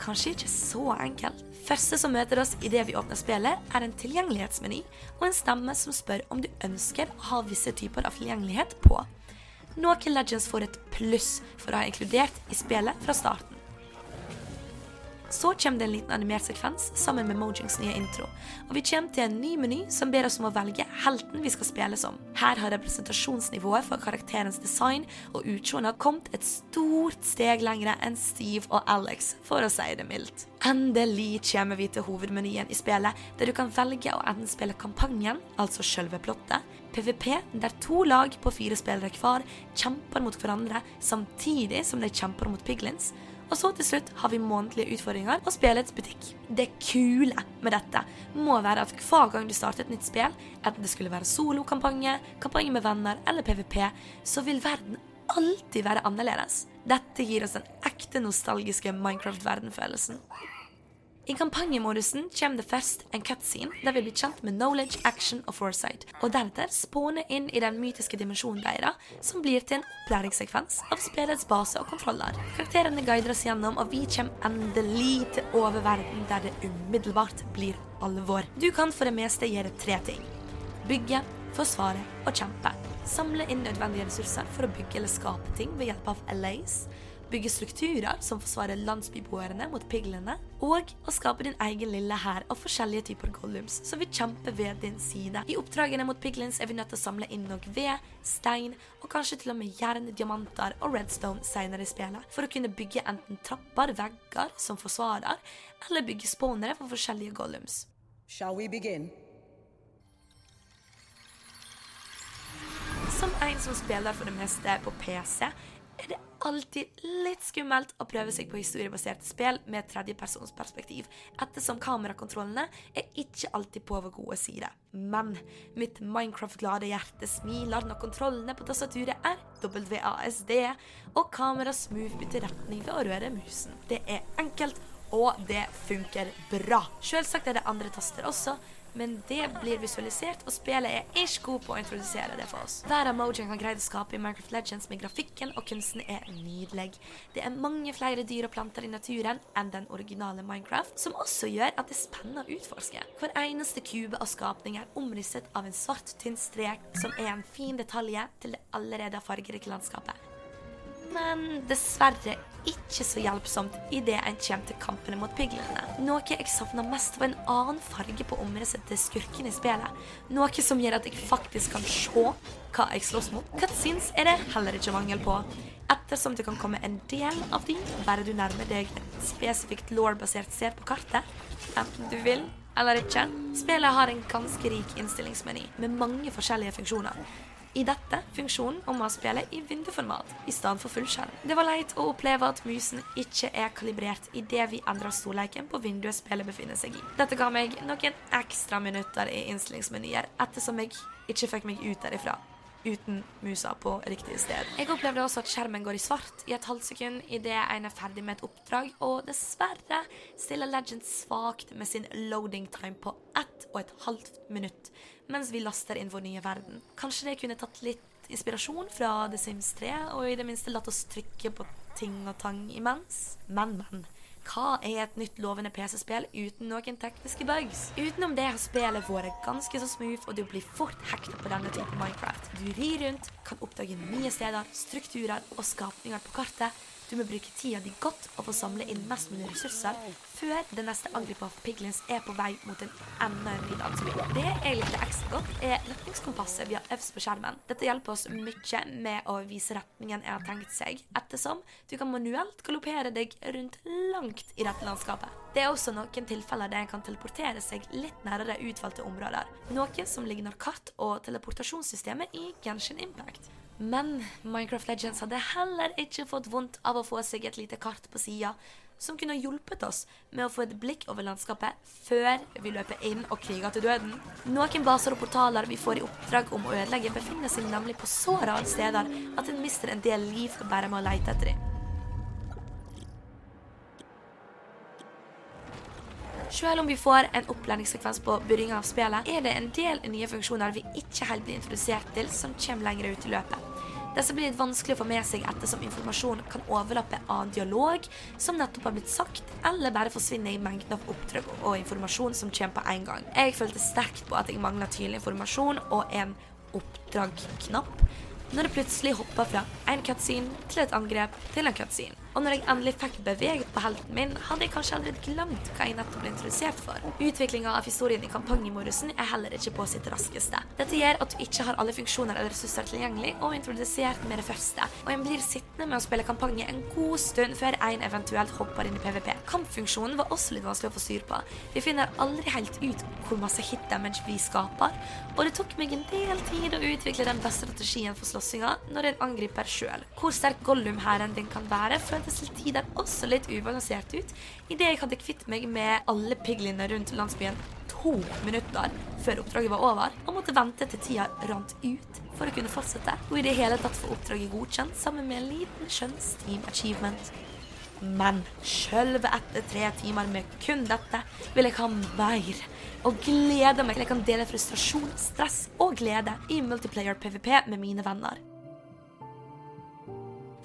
kanskje ikke så enkelt. Første som møter oss idet vi åpner spillet, er en tilgjengelighetsmeny og en stemme som spør om du ønsker å ha visse typer av tilgjengelighet på. Noe Legends får et pluss for å ha inkludert i spillet fra starten. Så kommer det en liten animert sekvens sammen med Mojings nye intro. Og vi kommer til en ny meny som ber oss om å velge helten vi skal spille som. Her har representasjonsnivået for karakterens design og utseende kommet et stort steg lengre enn Steve og Alex, for å si det mildt. Endelig kommer vi til hovedmenyen i spillet, der du kan velge å enten spille kampanjen, altså selve plottet, PVP, der to lag på fire spillere hver kjemper mot hverandre samtidig som de kjemper mot piglins. Og så til slutt har vi månedlige utfordringer og spillets butikk. Det kule med dette må være at hver gang du starter et nytt spill, enten det skulle være solokampanje, kampanje med venner eller PVP, så vil verden alltid være annerledes. Dette gir oss den ekte nostalgiske Minecraft-verdenfølelsen. I kampanjemodusen kommer det først en cutscene der vi blir kjent med knowledge, action og foresight, og deretter spåne inn i den mytiske dimensjonen deres, som blir til en opplæringssekvens av spillets base og kontroller. Karakterene guider oss gjennom, og vi kommer endelig til oververden der det umiddelbart blir alvor. Du kan for det meste gjøre tre ting. Bygge, forsvare og kjempe. Samle inn nødvendige ressurser for å bygge eller skape ting ved hjelp av LAs bygge strukturer som forsvarer landsbyboerne mot piglene, og å skape din egen lille hær av forskjellige typer gollums som vil kjempe ved din side. I oppdragene mot piglins er vi nødt til å samle inn nok ved, stein og kanskje til og med jern, diamanter og redstone senere i spillet, for å kunne bygge enten trapper, vegger som forsvarer, eller bygge spawnere for forskjellige gollums. Shall we begin? Som en som spiller for det meste på PC, er det alltid litt skummelt å prøve seg på historiebaserte spill med tredjepersonsperspektiv, ettersom kamerakontrollene er ikke alltid på vår gode side. Men mitt Minecraft-glade hjerte smiler når kontrollene på tastaturet er WASD, og kameraet smooth bytter retning ved å røre musen. Det er enkelt, og det funker bra. Selvsagt er det andre taster også, men det blir visualisert, og spillet er ikke god på å introdusere det for oss. Av Mojang har greid å skape i Minecraft Legends med grafikken, og kunsten er nydelig. Det er mange flere dyr og planter i naturen enn den originale Minecraft, som også gjør at det er spennende å utforske. Hver eneste kube av skapning er omrisset av en svart, tynn strek, som er en fin detalje til det allerede fargerike landskapet men dessverre ikke så hjelpsomt idet en kommer til kampene mot piglene. Noe jeg savna mest, var en annen farge på omrisset til skurken i spillet. Noe som gjør at jeg faktisk kan se hva jeg slåss mot. Cutscenes er det heller ikke mangel på. Ettersom det kan komme en del av de, bare du nærmer deg et spesifikt law-basert sted på kartet, enten du vil eller ikke. Spillet har en ganske rik innstillingsmeny med mange forskjellige funksjoner. I dette funksjonen å spille i vinduformat i stedet for fullskjerm. Det var leit å oppleve at musen ikke er kalibrert idet vi endrer storleiken på vinduet spillet befinner seg i. Dette ga meg noen ekstra minutter i innstillingsmenyer, ettersom jeg ikke fikk meg ut derifra uten musa på riktig sted. Jeg opplevde også at skjermen går i svart i et halvt sekund idet en er ferdig med et oppdrag, og dessverre stiller Legend svakt med sin loading time på ett og et halvt minutt mens vi laster inn vår nye verden. Kanskje det kunne tatt litt inspirasjon fra The Sims 3, og i det minste latt oss trykke på ting og tang imens. Men, men. Hva er et nytt lovende PC-spill uten noen tekniske bugs? Utenom det har spillet vært ganske så smooth, og du blir fort hekta på denne typen Minecraft. Du rir rundt, kan oppdage nye steder, strukturer og skapninger på kartet. Du må bruke tida di godt og få samle inn mest mulig ressurser før det neste angrepet av piglins er på vei mot en enda en. Det jeg likte ekstra godt, er retningskompasset vi har øvd på skjermen. Dette hjelper oss mye med å vise retningen jeg har tenkt seg, ettersom du kan manuelt galoppere deg rundt langt i dette landskapet. Det er også noen tilfeller der en kan teleportere seg litt nærmere utvalgte områder, noe som ligner kart- og teleportasjonssystemet i Genshin Impact. Men Minecraft Legends hadde heller ikke fått vondt av å få seg et lite kart på sida som kunne hjulpet oss med å få et blikk over landskapet før vi løper inn og kriger til døden. Noen baser og portaler vi får i oppdrag om å ødelegge, befinner seg nemlig på så rare steder at en mister en del liv bare med å lete etter dem. Selv om vi får en opplæringssekvens på begynnelsen av spillet, er det en del nye funksjoner vi ikke helt blir introdusert til, som kommer lenger ut i løpet. Disse blir litt vanskelig å få med seg ettersom informasjon kan overlappe av dialog som nettopp har blitt sagt, eller bare forsvinne i mengden av oppdrag og informasjon som kommer på en gang. Jeg følte sterkt på at jeg mangla tydelig informasjon og en oppdrag-knapp, når det plutselig hopper fra en cutscene til et angrep til en cutscene. Og når jeg endelig fikk beveget på helten min, hadde jeg kanskje allerede glemt hva jeg nettopp ble introdusert for. Utviklinga av historien i kampanjemorusen er heller ikke på sitt raskeste. Dette gjør at du ikke har alle funksjoner eller ressurser tilgjengelig, og er introdusert med det første. Og en blir sittende med å spille kampanje en god stund før en eventuelt hopper inn i PVP. Kampfunksjonen var også litt vanskelig å få styr på. Vi finner aldri helt ut hvor masse hit damage vi skaper, og det tok meg en del tid å utvikle den beste strategien for slåssinga når en angriper sjøl. Hvor sterk Gollum-hæren din kan være, føltes til tider også litt ubalansert ut, idet jeg hadde kvitt meg med alle piglene rundt landsbyen to minutter før oppdraget var over, og måtte vente til tida rant ut for å kunne fortsette, og i det hele tatt få oppdraget godkjent sammen med en liten skjønn Steam achievement. Men sjølve etter tre timer med kun dette vil jeg ha mer. Og gleder meg til jeg kan dele frustrasjon, stress og glede i multiplayer PVP med mine venner.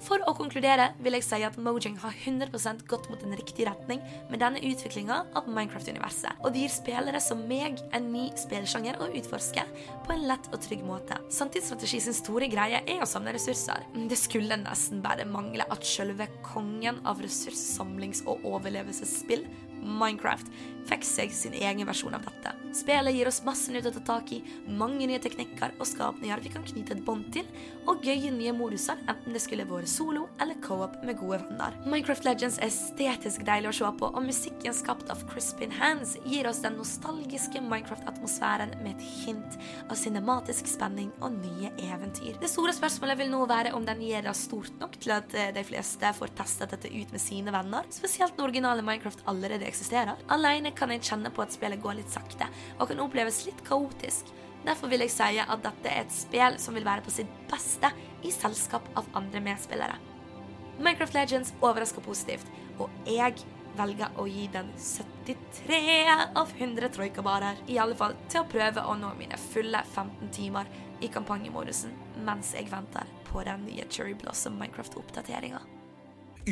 For å konkludere vil jeg si at Mojang har 100% gått mot en riktig retning med denne utviklinga av Minecraft-universet, og det gir spillere som meg en ny spillsjanger å utforske på en lett og trygg måte. Samtidsstrategi sin store greie er å samle ressurser. Det skulle nesten bare mangle at selve kongen av ressurssamlings- og overlevelsesspill Minecraft fikk seg sin egen versjon av dette. Spillet gir oss masse nytt å ta tak i, mange nye teknikker og skapninger vi kan knytte et bånd til, og gøye nye moduser, enten det skulle vært solo eller co-op med gode venner. Minecraft Legends er estetisk deilig å se på, og musikken skapt av Crispin Hands gir oss den nostalgiske Minecraft-atmosfæren med et hint av cinematisk spenning og nye eventyr. Det store spørsmålet vil nå være om den gir det stort nok til at eh, de fleste får testet dette ut med sine venner, spesielt når originale Minecraft allerede eksisterer. Alene kan jeg kjenne på at spillet går litt sakte, og kan oppleves litt kaotisk. Derfor vil jeg si at dette er et spill som vil være på sitt beste i selskap av andre medspillere. Minecraft Legends overrasker positivt, og jeg velger å gi den 73 av 100 troikabarer. I alle fall til å prøve å nå mine fulle 15 timer i kampanjemodusen mens jeg venter på den nye Cherry Blossom Minecraft-oppdateringa.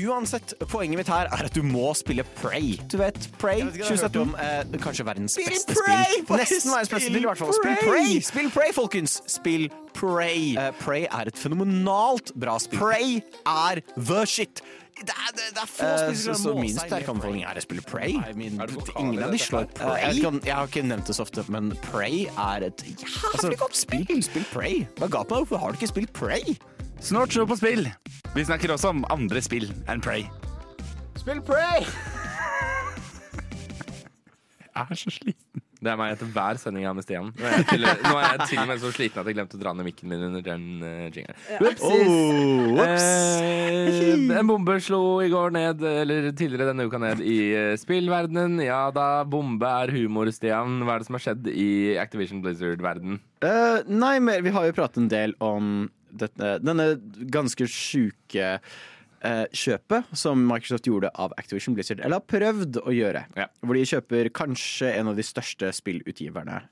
Uansett, poenget mitt her er at du må spille Prey. Du vet, Prey 2017. Om, eh, kanskje verdens Spill beste Prey! spill. Nesten verdens beste spill spill, i hvert fall. Spill! Prey! Spill Prey, folkens! Spill Prey. Uh, Prey er et fenomenalt bra spill. Prey er the shit. Det er, det, det er få spill så- som så min sterke anbefaling er å spille Pray. I mean, det vokale ingen av de slår Pray. Prey. jeg kan- jeg har ikke nevnt det så ofte, men Prey er et jævlig godt spill. Spill Prey. Hva er galt med deg? Hvorfor har du ikke spilt Prey? Snart show på spill. Vi snakker også om andre spill enn Prey. Spill Prey! Jeg er så sliten. Det er meg etter hver sending jeg har med Stian. Nå er jeg til, nå er jeg til og med så sliten at jeg glemte å dra ned mikken min under den uh, jingeren. Whoopsies. Oh. Eh, en bombe slo i går ned, eller tidligere denne uka ned, i uh, spillverdenen. Ja da, bombe er humor, Stian. Hva er det som har skjedd i Activision Blizzard-verden? Uh, nei, men vi har jo pratet en del om dette, denne ganske sjuke eh, kjøpet som Microsoft gjorde av Activision Blizzard, eller har prøvd å gjøre. Ja. Hvor de kjøper kanskje en av de største spillutgiverne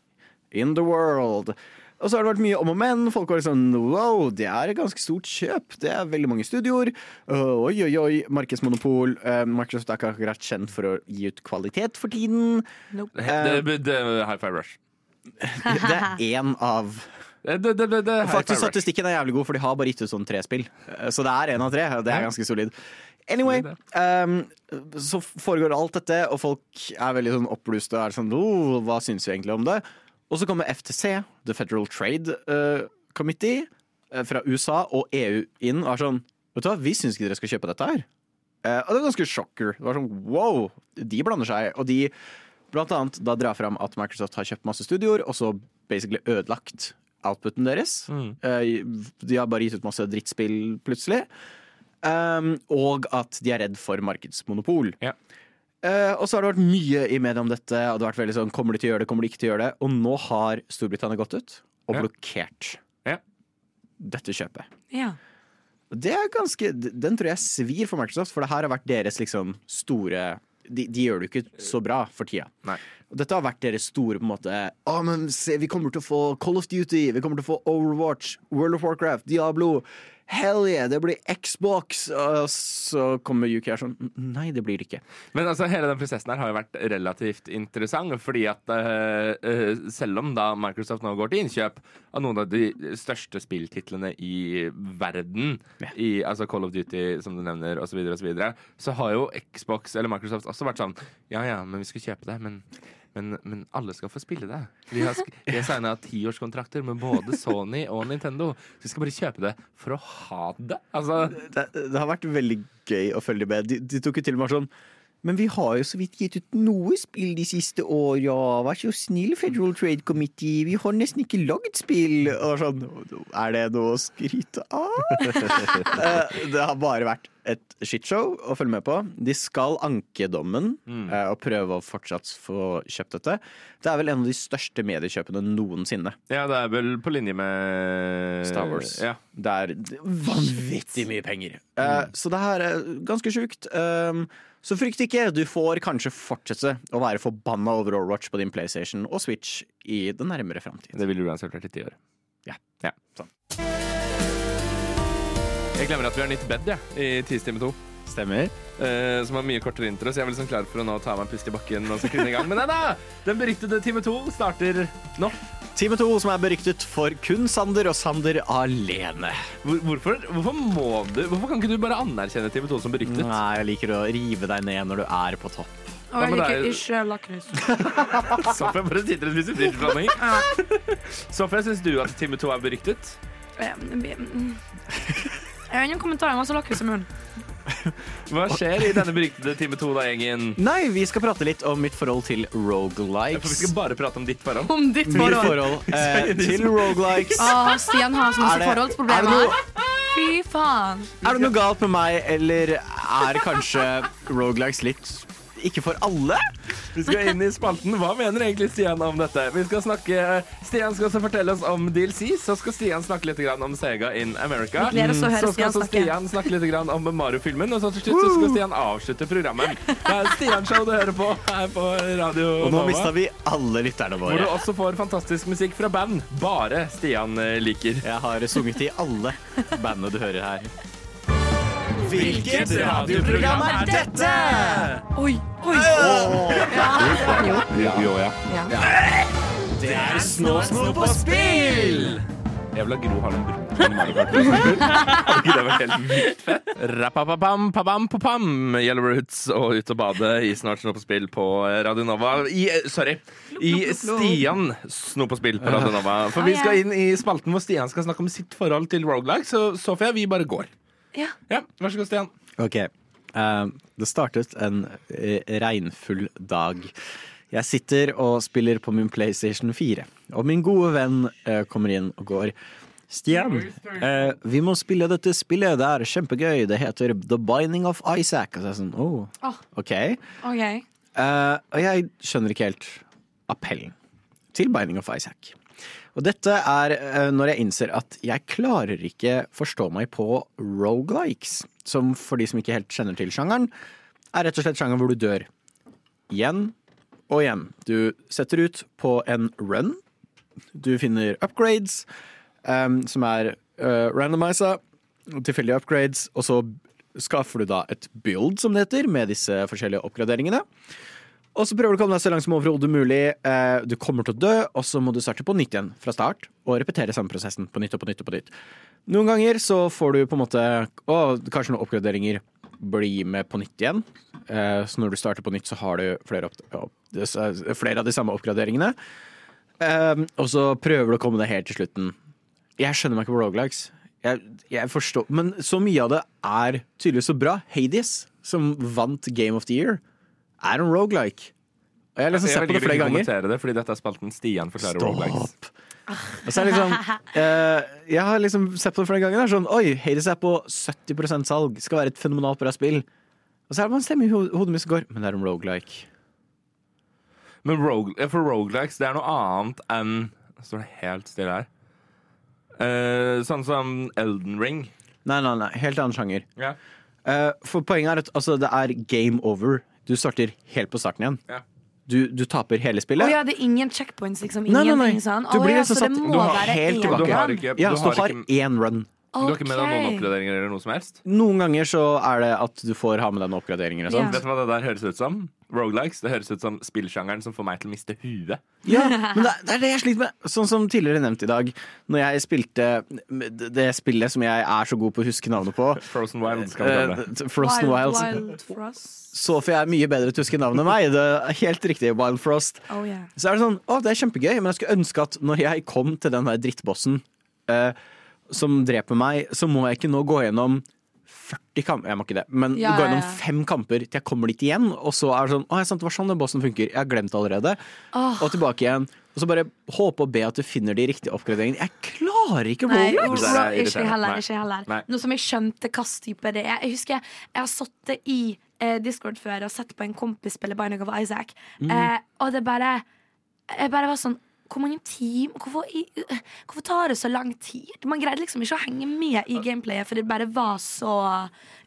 in the world. Og så har det vært mye om og men. Folk var sånn wow, det er et ganske stort kjøp. Det er veldig mange studioer. Uh, oi, oi, oi, markedsmonopol. Uh, Microsoft er ikke akkurat kjent for å gi ut kvalitet for tiden. Det, det, det, High Five Rush. <laughs> Det er én av Det, det, det, det, Faktisk. Statistikken er jævlig god, for de har bare gitt ut sånn tre spill. Så det er én av tre. Det er ganske solid. Anyway, um, så foregår alt dette, og folk er veldig sånn oppbluste og er sånn oh, Hva syns vi egentlig om det? Og så kommer FTC, The Federal Trade uh, Committee, eh, fra USA og EU inn og er sånn Vet du hva, vi syns ikke dere skal kjøpe dette her. Uh, og det var ganske sjokker. Det var sånn wow, de blander seg. Og de blant annet da drar fram at Microsoft har kjøpt masse studioer, og så basically ødelagt outputen deres. Mm. de har bare gitt ut masse drittspill plutselig. Um, og at de er redd for markedsmonopol. Ja. Uh, og så har det vært mye i media om dette, og det har vært veldig sånn kommer de til å gjøre det, kommer de ikke til å gjøre det? Og nå har Storbritannia gått ut og Ja. blokkert Ja. dette kjøpet. Ja. Det er ganske, Den tror jeg svir for Microsoft, for det her har vært deres liksom store De, de gjør det jo ikke så bra for tida. Nei. Og dette har vært deres store på en måte Å, men se, vi kommer til å få Call of Duty, vi kommer til å få Overwatch, World of Warcraft, Diablo. hell yeah, det blir Xbox. Og så kommer UK her sånn Nei, det blir det ikke. Men altså, hele den prosessen her har jo vært relativt interessant, fordi at uh, uh, selv om da Microsoft nå går til innkjøp av noen av de største spilltitlene i verden, i altså Call of Duty, som du nevner, osv., så, videre, og så, videre, så har jo Xbox eller Microsoft også vært sånn Ja ja, men vi skal kjøpe det, men men, men alle skal få spille det. Vi har, vi har signa tiårskontrakter med både Sony og Nintendo. Så vi skal bare kjøpe det for å ha det. Altså, Det, det har vært veldig gøy å følge med. De, de tok jo til og med sånn Men vi har jo så vidt gitt ut noe spill de siste åra. Vær så snill, Federal Trade Committee. Vi har nesten ikke lagd spill. Og sånn Er det noe å skryte av? <laughs> Eh, det har bare vært et shitshow å følge med på. De skal anke dommen eh, og prøve å fortsatt få kjøpt dette. Det er vel en av de største mediekjøpene noensinne. ja, det er vel på linje med Star Wars. Ja. Det er vanvittig mye penger. Eh, så det her er ganske sjukt. Um, så frykt ikke. Du får kanskje fortsette å være forbanna over Overwatch på din PlayStation og Switch i den nærmere framtid. Det vil du uansett vært i ti år. Ja. Ja, sånn. Jeg glemmer at vi har nytt bed ja, i Tidstime 2. Stemmer. eh, som har mye kortere intro, så jeg er vel sånn klar for å nå ta meg en pust i bakken og så kunne i gang. Men nei da! Den beryktede Time 2 starter nå. Time 2, som er beryktet for kun Sander og Sander alene. Hvor, hvorfor, hvorfor må du Hvorfor kan ikke du bare anerkjenne Time 2 som beryktet? Nei, jeg liker å rive deg ned når du er på topp. <laughs> Og jeg liker er- ikke lakris. Sofie bare sitter og spiser fryseblandinger. Sofie, syns du at Time 2 er beryktet? Jeg har ingen kommentarer. Så lakris i munnen. <laughs> Hva skjer i denne beryktede Time 2-da-gjengen? Nei, vi skal prate litt om mitt forhold til For vi skal bare prate om ditt forhold. Om ditt Mitt forhold. forhold <laughs> eh, til rogelikes. Åh, Stian har så masse er forholdsproblemer. No Fy faen. Er det noe galt med meg, eller er kanskje rogelikes litt ikke for alle? Vi skal inn i spalten. Hva mener egentlig Stian om dette? Vi skal snakke Stian skal også fortelle oss om DLC. Så skal Stian snakke litt om Sega in America. Vi gleder oss å høre Så skal Stian også snakke. Stian snakke litt om Mario-filmen. Og så til slutt så skal Stian avslutte programmet. Det er Stian-show du hører på her på Radio Og nå Nova. mista vi alle lytterne Hvor du våre. også får fantastisk musikk fra band bare Stian eh, liker. Jeg har sunget i alle bandene du hører her. Hvilket radioprogram er dette? Oi, oi. Jo, jo, ja. Det er Snå, snå på spill! Jeg vil ha Gro Harlem Brundtland i Mario ikke det vært helt vilt fett? Rappapapam, papam, papam. Yellow Roots og Ut og bade i Snart snå på spill på Radio Nova. I, eh, sorry. I Stian snå på spill på Radio Nova. For vi skal inn i spalten hvor Stian skal snakke om sitt forhold til roguelike. Så Sofia, vi bare går. Ja. Ja, Vær så god, Stian. Ok. Uh, det startet en eh, regnfull dag. Jeg sitter og spiller på min PlayStation 4, og min gode venn uh, kommer inn og går. Stian, uh, vi må spille dette spillet. Det er kjempegøy. Det heter The Binding of Isaac. Og så er jeg sånn, oh, ok. okay. Eh, og jeg skjønner ikke helt appellen til Binding of Isaac. Og dette er eh, når jeg innser at jeg klarer ikke forstå meg på rogelikes. Som for de som ikke helt kjenner til sjangeren, er rett og slett sjangeren hvor du dør. Igjen og igjen. Du setter ut på en run. Du finner upgrades um, som er uh, randomisa, tilfeldige upgrades, og så skaffer du da et build, som det heter, med disse forskjellige oppgraderingene. Og så prøver du å komme deg så langt som overhodet mulig. Eh, Du kommer til å dø, og så må du starte på nytt igjen fra start. Og repetere samme prosessen på nytt og på nytt og på nytt. Noen ganger så får du på en måte Å, kanskje noen oppgraderinger blir med på nytt igjen. Eh, Så når du starter på nytt, så har du flere, opp, flere av de samme oppgraderingene. Eh, Og så prøver du å komme deg helt til slutten. Jeg skjønner meg ikke på rogelikes. Jeg, jeg forstår Men så mye av det er tydeligvis så bra. Hades, som vant Game of the Year, er en rogelike. Og jeg har liksom Jeg sett på det flere ganger. kommentere det, fordi dette er spalten Stian forklarer roguelikes. Stopp! Og så er liksom <laughs> eh, Jeg har liksom sett på det flere ganger. Det er sånn, Oi, Hades er på 70% salg. Skal være et fenomenalt bra spill. Og så er det bare en stemme i hodet mitt som går Men det er en rogelike. Men rogue, for roguelikes, det er noe annet enn står det helt stille her. Eh, sånn som Elden Ring. Nei, nei, nei. Helt annen sjanger. Yeah. Eh, for poenget er at altså, det er game over. Du starter helt på starten igjen. Ja. Du, du taper hele spillet. spillet. ja, det er ingen checkpoints, liksom? Nei, nei, nei. sånn? Du blir ja, liksom så satt- du har helt tilbake. Du har ikke, du Ja, du så du har ikke én run. Du har ikke med deg noen oppgraderinger eller noe som helst? Noen ganger så er det at du får ha med deg noen oppgraderinger og sånn. Vet du hva det der høres ut som? Rogelikes. Det høres ut som spillsjangeren som får meg til å miste huet. Ja, men det, det er det jeg sliter med. Sånn som tidligere nevnt i dag, når jeg spilte det spillet som jeg er så god på å huske navnet på, Frozen Wild, skal vi kalle det. eh, Frozen Wild, Wild Frost. får er mye bedre til å huske navnet enn meg. Det er helt riktig, Wild Frost. Oh, yeah. Så er det sånn, å, det er kjempegøy, men jeg skulle ønske at når jeg kom til den der drittbossen uh, som dreper meg, så må jeg ikke nå gå gjennom 40 kamper, jeg må ikke det, men Ja, gå gjennom ja. fem kamper til jeg kommer dit igjen, og så er det sånn, å, sant, det var sånn den bossen funker, jeg har glemt det allerede, Oh. og tilbake igjen, og så bare håpe og be at du finner de riktige oppgraderingene. Jeg klarer ikke Nei, Roblox! Det er ikke heller. Nei. Ikke heller. Nei. Nå som jeg skjønte hvilken type det er. Jeg husker jeg har sittet i eh, Discord før og sett på en kompis spille Binding of Isaac, Mm. eh, og det bare Jeg bare var sånn hvor mange team hvorfor, hvorfor tar det så lang tid? Man greide liksom ikke å henge med i gameplayet, for det bare var så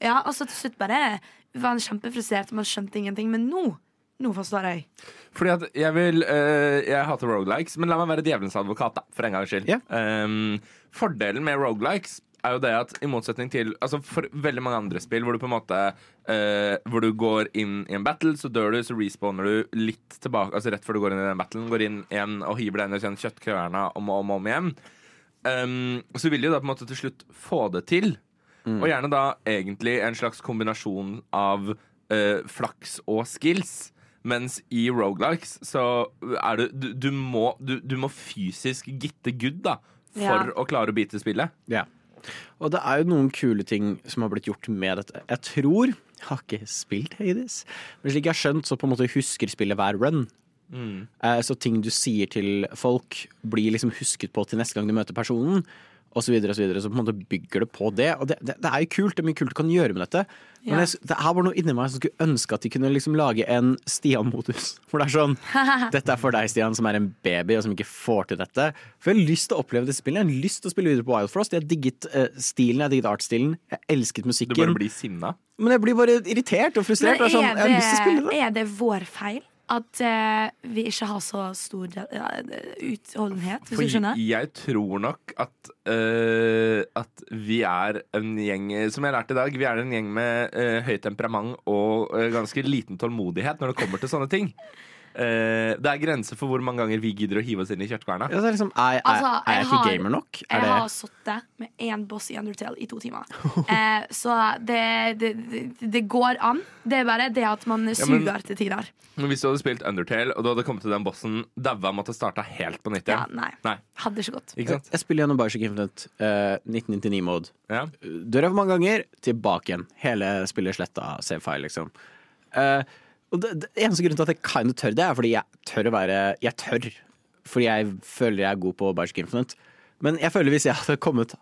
Ja, altså til slutt bare var han kjempefrustrert, man skjønte ingenting. Men nå, nå forstår jeg. Fordi at jeg vil eh, Jeg hater rogelikes, men la meg være djevelens advokat, da, for en gangs skyld. Yeah. Um, fordelen med rogelikes er jo det at i motsetning til Altså For veldig mange andre spill hvor du på en måte eh, Hvor du går inn i en battle, så dør du, så respawner du litt tilbake Altså rett før du går inn i den battlen, går inn igjen og hiver deg inn i kjøttkverna om og om, om igjen. Um, så vil de jo da på en måte til slutt få det til. Og gjerne da egentlig en slags kombinasjon av uh, flaks og skills. Mens i Rogalikes så er det Du, du, må, du, du må fysisk gitte good da for Ja. å klare å bite spillet. Ja. Og det er jo noen kule ting som har blitt gjort med dette. Jeg tror Jeg har ikke spilt Hades, men slik jeg har skjønt, så på en måte husker spillet hver run. Mm. Så ting du sier til folk, blir liksom husket på til neste gang du møter personen. Og så videre og så videre, så på en måte bygger det på det. Og det, det, det er jo kult, det er mye kult du kan gjøre med dette. Men Ja. Men det er bare noe inni meg som skulle ønske at de kunne liksom lage en Stian-modus. <laughs> For det er sånn <laughs> Dette er for deg, Stian, som er en baby og som ikke får til dette. For jeg har lyst til å oppleve det spillet. Jeg har lyst til å spille videre på Wild Frost. Jeg har digget uh, stilen, jeg har digget artstilen. Jeg elsket musikken. Du bare blir sinna. Men jeg blir bare irritert og frustrert. Men Det er sånn, er jeg har lyst til å spille det, det. er det vår feil at eh, vi ikke har så stor ja, utholdenhet, hvis For du skjønner? jeg tror nok at eh, At vi er en gjeng Som jeg lærte i dag, vi er en gjeng med eh, høyt temperament og eh, ganske liten tålmodighet når det kommer til sånne ting. Eh, det er grenser for hvor mange ganger vi gidder å hive oss inn i kjøttkverna. Ja, er, liksom, er, er, Altså, er jeg jeg ikke har- gamer nok? Er Jeg det har sittet med én boss i Undertale i to timer. Eh, så det, det, det, det går an. Det er bare det at man men- suger til tider. Men hvis du hadde spilt Undertale, og du hadde kommet til den bossen daua måtte starta helt på nytt Ja, igjen. nei. Nei. Hadde ikke gått. Ikke sant? Jeg spiller gjennom Bioshock Infinite eh, 1999-mode. Ja. Dør jeg for mange ganger, tilbake igjen. Hele spillet sletta save-file, liksom. Eh, og det, det eneste grunnen til at jeg kind of tør det, er fordi jeg tør å være Jeg tør. Fordi jeg føler jeg er god på Bioshock Infinite. Men jeg føler hvis jeg hadde kommet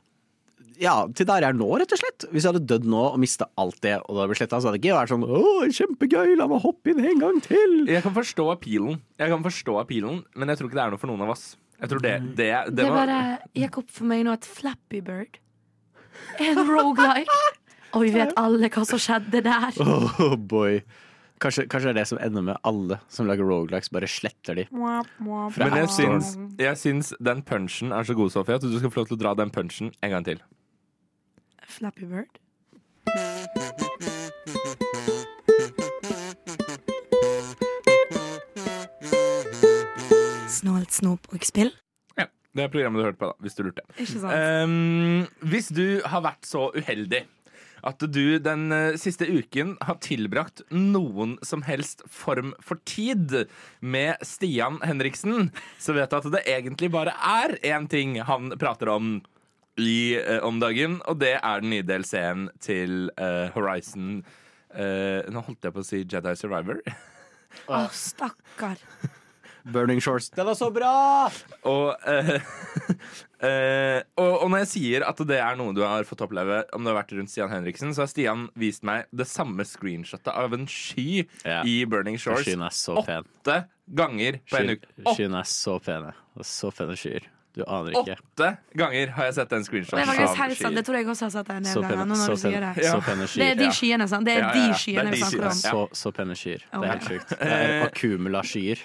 ja, til der jeg er nå, rett og slett. Hvis jeg hadde dødd nå og mista alt det, og det hadde blitt sletta, så hadde det ikke vært sånn Å, kjempegøy, la meg hoppe inn en gang til. Jeg kan forstå appealen, Jeg kan forstå appealen men jeg tror ikke det er noe for noen av oss. Jeg tror det, det, det, Det var, bare gikk opp for meg nå at Flappy Bird er en rogelike. <laughs> Og vi vet alle hva som skjedde der. Oh boy. Kanskje, kanskje det er det som ender med alle som lager rogelikes, bare sletter de. Men jeg syns, jeg syns den punchen er så god, Sofie, at du skal få lov til å dra den punchen en gang til. Flappy Bird. Snålt snop og spill. Ja, Det er programmet du hørte på, da, hvis du lurte. Ikke sant? Um, hvis du har vært så uheldig at du den eh, siste uken har tilbrakt noen som helst form for tid med Stian Henriksen, så vet du at det egentlig bare er én ting han prater om i, eh, om dagen, og det er den nye DLC-en til eh, Horizon eh, Nå holdt jeg på å si Jedi Survivor. Å, stakkar. <laughs> Burning Shores. Den er så bra! Og, eh, <laughs> eh, og, og når jeg sier at det er noe du har fått oppleve om du har vært rundt Stian Henriksen, så har Stian vist meg det samme screenshotet av en sky Ja. i Burning Shores Skyen er så pen. åtte ganger på en uke. Skyen er så pen. Så pene skyer. Du aner ikke. åtte ganger har jeg sett den Det screenshoten sant. skyer. Det tror jeg også har sett en Så del ganger. det. så pene Det er de skyene, sant? Det er Ja, ja, de ja. Det er skyene de vi snakker skyene. om. Så, så pene skyer. Det er helt sjukt. Det er akkumula-skyer.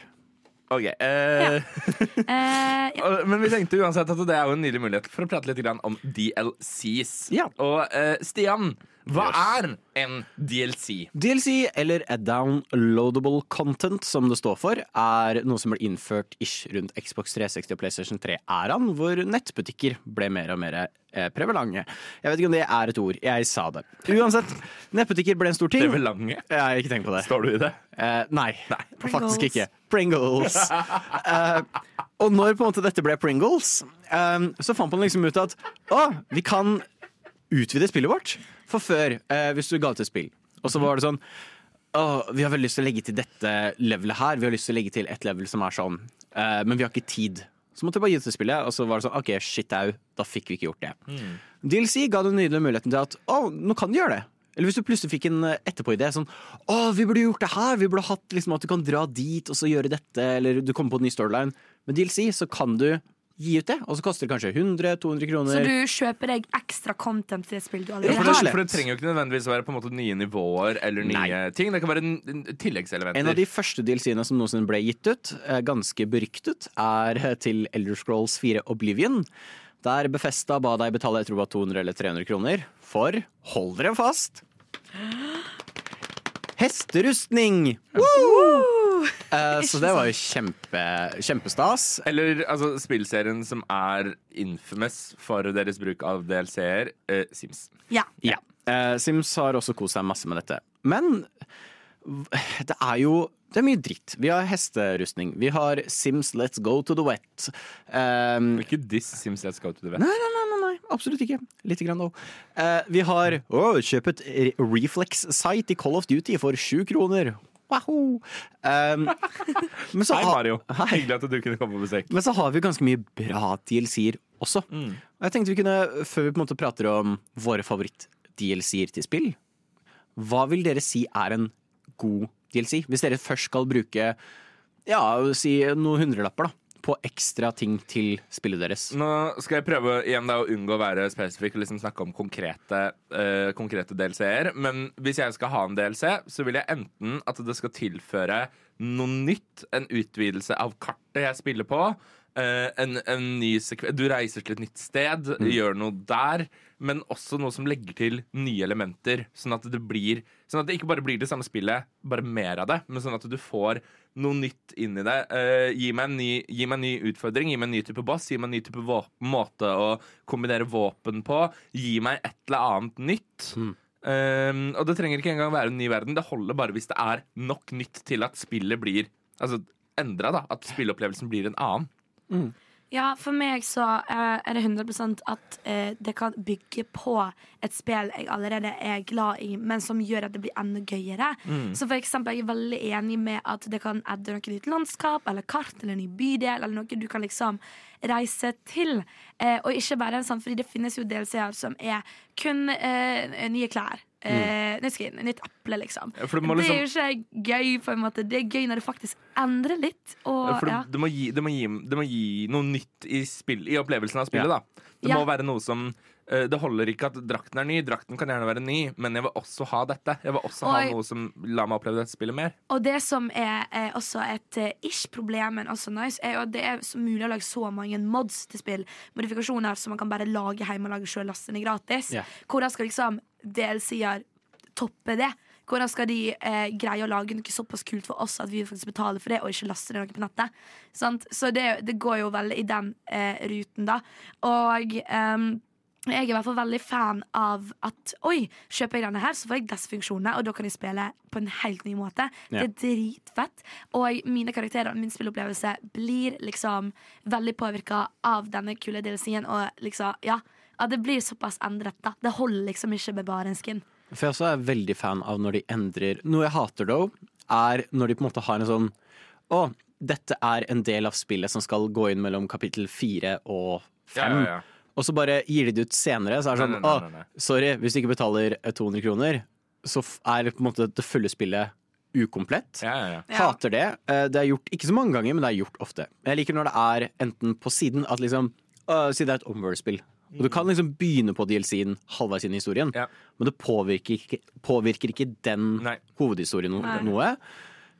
Ok. Eh, <laughs> Eh, ja. Men vi tenkte uansett at det er jo en nydelig mulighet for å prate litt om DLCs. Ja. Og eh, Stian, hva er en DLC? DLC, eller a downloadable content, som det står for, er noe som ble innført ish rundt Xbox 360 og PlayStation 3-æraen, hvor nettbutikker ble mer og mer eh, prevalente. Jeg vet ikke om det er et ord, jeg sa det. Uansett, nettbutikker ble en stor ting. Prevalente? Jeg har ikke tenkt på det. Står du i det? Eh, nei, nei. faktisk ikke. Pringles. <laughs> Eh, og når på en måte dette ble Pringles, eh, så fant man liksom ut at å, vi kan utvide spillet vårt. For før, eh, hvis du ga ut et spill, og så var det sånn Åh, vi har veldig lyst til å legge til dette levelet her, vi har lyst til å legge til et level som er sånn, eh, men vi har ikke tid. Så måtte jeg bare gi det til spillet, og så var det sånn OK, shit au, da fikk vi ikke gjort det. DLC ga den nydelige muligheten til at å, nå kan du gjøre det. Eller hvis du plutselig fikk en etterpåidé. etterpå-idé sånn Å, vi burde gjort det her! Vi burde hatt liksom at du kan dra dit og så gjøre dette, eller du kommer på en ny storyline. Med DLC så kan du gi ut det, og så koster det kanskje 100-200 kroner. Så du kjøper deg ekstra content til et spill du Ja, allerede for, rett det, for det trenger jo ikke nødvendigvis være på en måte nye nivåer eller nye Nei. ting. Det kan være tilleggselementer. En av de første DLC-ene som noensinne ble gitt ut, eh, ganske beryktet, er eh, til Elder Scrolls 4 Oblivion. Der Befesta ba deg betale jeg tror det var 200 eller 300 kroner for, hold dere fast, <gasps> hesterustning! Woo! Eh, <laughs> så det var jo kjempe, kjempestas. Eller altså, spillserien som er infamous for deres bruk av DLC-er, uh, Sims. Ja. Ja. Uh, Sims har også kost seg masse med dette. Men det er jo det er mye dritt. Vi har hesterustning. Vi har Sims Let's Go to the Wet. Um, Ikke diss Sims Let's Go to the Wet. Nei, nei, nei, nei, absolutt ikke. Lite grann òg. Uh, vi har å, kjøp et reflex-site i Call of Duty for sju kroner. Wahoo! <laughs> Um, så Hei, Mario. Hei. Hyggelig at du kunne komme på besøk. men så har vi ganske mye bra DLC-er også. Og jeg tenkte vi kunne, Før vi på en måte prater om våre favoritt-DLC-er til spill, hva vil dere si er en god DLC? Hvis dere først skal bruke ja, si noen hundrelapper da, på ekstra ting til spillet deres. Nå skal jeg prøve igjen da å unngå å være spesifikk og liksom snakke om konkrete, uh, konkrete DLC-er. Men hvis jeg skal ha en DLC, så vil jeg enten at det skal tilføre noe nytt, en utvidelse av kartet jeg spiller på. Eh, en, en ny sekvens Du reiser til et nytt sted, gjør noe der. Men også noe som legger til nye elementer. Sånn at det blir Sånn at det ikke bare blir det samme spillet, bare mer av det. Men sånn at du får noe nytt inn i det. Uh, gi, meg en ny, gi meg en ny utfordring, gi meg en ny type boss, gi meg en ny type våpen, måte å kombinere våpen på. Gi meg et eller annet nytt. Um, og det trenger ikke engang være en ny verden. Det holder bare hvis det er nok nytt til at spillet blir Altså endra, da. At spilleopplevelsen blir en annen. Ja, for meg så eh, er det 100 at eh, det kan bygge på et spill jeg allerede er glad i, men som gjør at det blir enda gøyere. Så for eksempel, jeg er veldig enig med at det kan adde noe nytt landskap eller kart eller en ny bydel eller noe du kan liksom reise til. Eh, og ikke bare en sånn, fordi det finnes jo DLC-er som er kun nye klær. Eh, nytt skin, nytt eple, liksom. Ja, for det er jo liksom- ikke gøy, på en måte. Det er gøy når det faktisk endrer litt. Og, det, ja. det, må gi, det, må gi, det må gi noe nytt i, spill, i opplevelsen av spillet. Ja. da Det Ja. må være noe som eh, Det holder ikke at drakten er ny. Drakten kan gjerne være ny, men jeg vil også ha dette. Jeg vil også ha noe som lar meg oppleve dette spillet mer. Og det som er, er også et eh, ish-problem, men også nice, er jo at det er så mulig å lage så mange mods til spill. Modifikasjoner som man kan bare lage hjemme og lage sjøl, laste ned gratis. Yeah. Hvordan skal liksom DLC-er toppe det? Hvordan skal de eh, greie å lage noe såpass kult for oss at vi faktisk betaler for det, og ikke laster ned noe på nettet? Sant? Så det, det går jo veldig i den eh, ruten, da. Og ehm, jeg er i hvert fall veldig fan av at Oi, kjøper jeg denne her, så får jeg disse funksjonene, og da kan jeg spille på en helt ny måte. Det er dritfett. Og mine karakterer og min spillopplevelse blir liksom veldig påvirka av denne kule DLC-en, og liksom, ja. At det blir såpass endret, da. Det holder liksom ikke med bare en skin. For jeg også er veldig fan av når de endrer Noe jeg hater, though, er når de på en måte har en sånn Å, dette er en del av spillet som skal gå inn mellom kapittel fire og fem. Ja, ja, ja. Og så bare gir de det ut senere. Så er det sånn Nei, nei, nei, nei, Å, sorry, hvis du ikke betaler eh, 200 kroner, så er er på en måte det fulle spillet ukomplett. Ja, ja, ja. Ja. Hater det. Eh, Det er gjort ikke så mange ganger, men det er gjort ofte. Jeg liker når det er enten på siden at liksom Si det er et Omworld-spill. Og Du kan liksom begynne på DLC-en halvveis inn i historien, Ja. men det påvirker ikke, påvirker ikke den Nei. hovedhistorien no Nei. noe.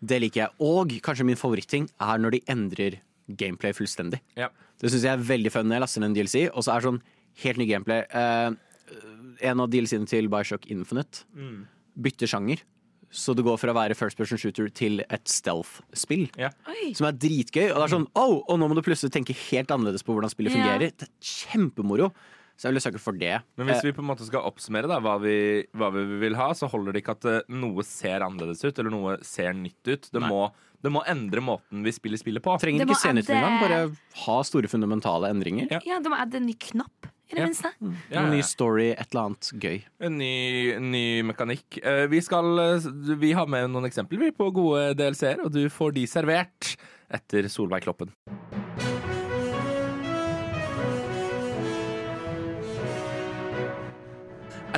Det liker jeg. Og kanskje min favoritting er når de endrer gameplay fullstendig. Ja. Det syns jeg er veldig fun når jeg laster ned en DLC, og så er det sånn helt ny gameplay. Eh, en av DLC-ene til Bioshock Infinite Mm. bytter sjanger. Så det går fra å være first person shooter til et stealth-spill. Ja. Som er dritgøy. Og det er sånn, oh, og nå må du plutselig tenke helt annerledes på hvordan spillet Ja. fungerer. Det er kjempemoro. Så jeg vil søke for det. Men hvis Eh, vi på en måte skal oppsummere da, hva, vi, hva vi vil ha, så holder det ikke at eh, noe ser annerledes ut, eller noe ser nytt ut. Det, Nei. må, det må endre måten vi spiller spillet på. trenger ikke se nytt engang. Bare ha store fundamentale endringer. Ja. Ja, det må adde en ny knapp, i det Ja. minste. Ja, Noen ny story, et eller annet gøy. En ny, ny mekanikk. Eh, Vi, skal, eh, vi har med noen eksempler på gode DLC-er, og du får de servert etter Solveig Kloppen.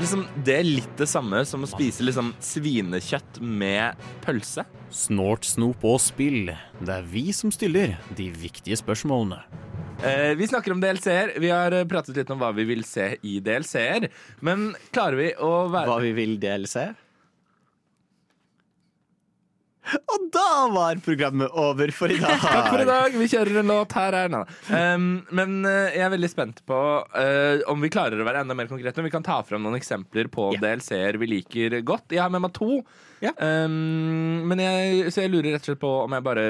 Er liksom, det er litt det samme som å spise liksom svinekjøtt med pølse. Snort, snop og spill. Det er vi som stiller de viktige spørsmålene. Eh, vi snakker om DLC-er. Vi har eh, pratet litt om hva vi vil se i DLC-er. Men klarer vi å være Hva vi vil DLC. Og da var programmet over for i dag. Takk for i dag. Vi kjører en låt her. her. nå. Um, men eh, jeg er veldig spent på uh, om vi klarer å være enda mer konkrete. Om vi kan ta fram noen eksempler på yeah. DLC-er vi liker godt. Jeg har med meg to. Yeah. Um, men jeg, så jeg lurer rett og slett på om jeg bare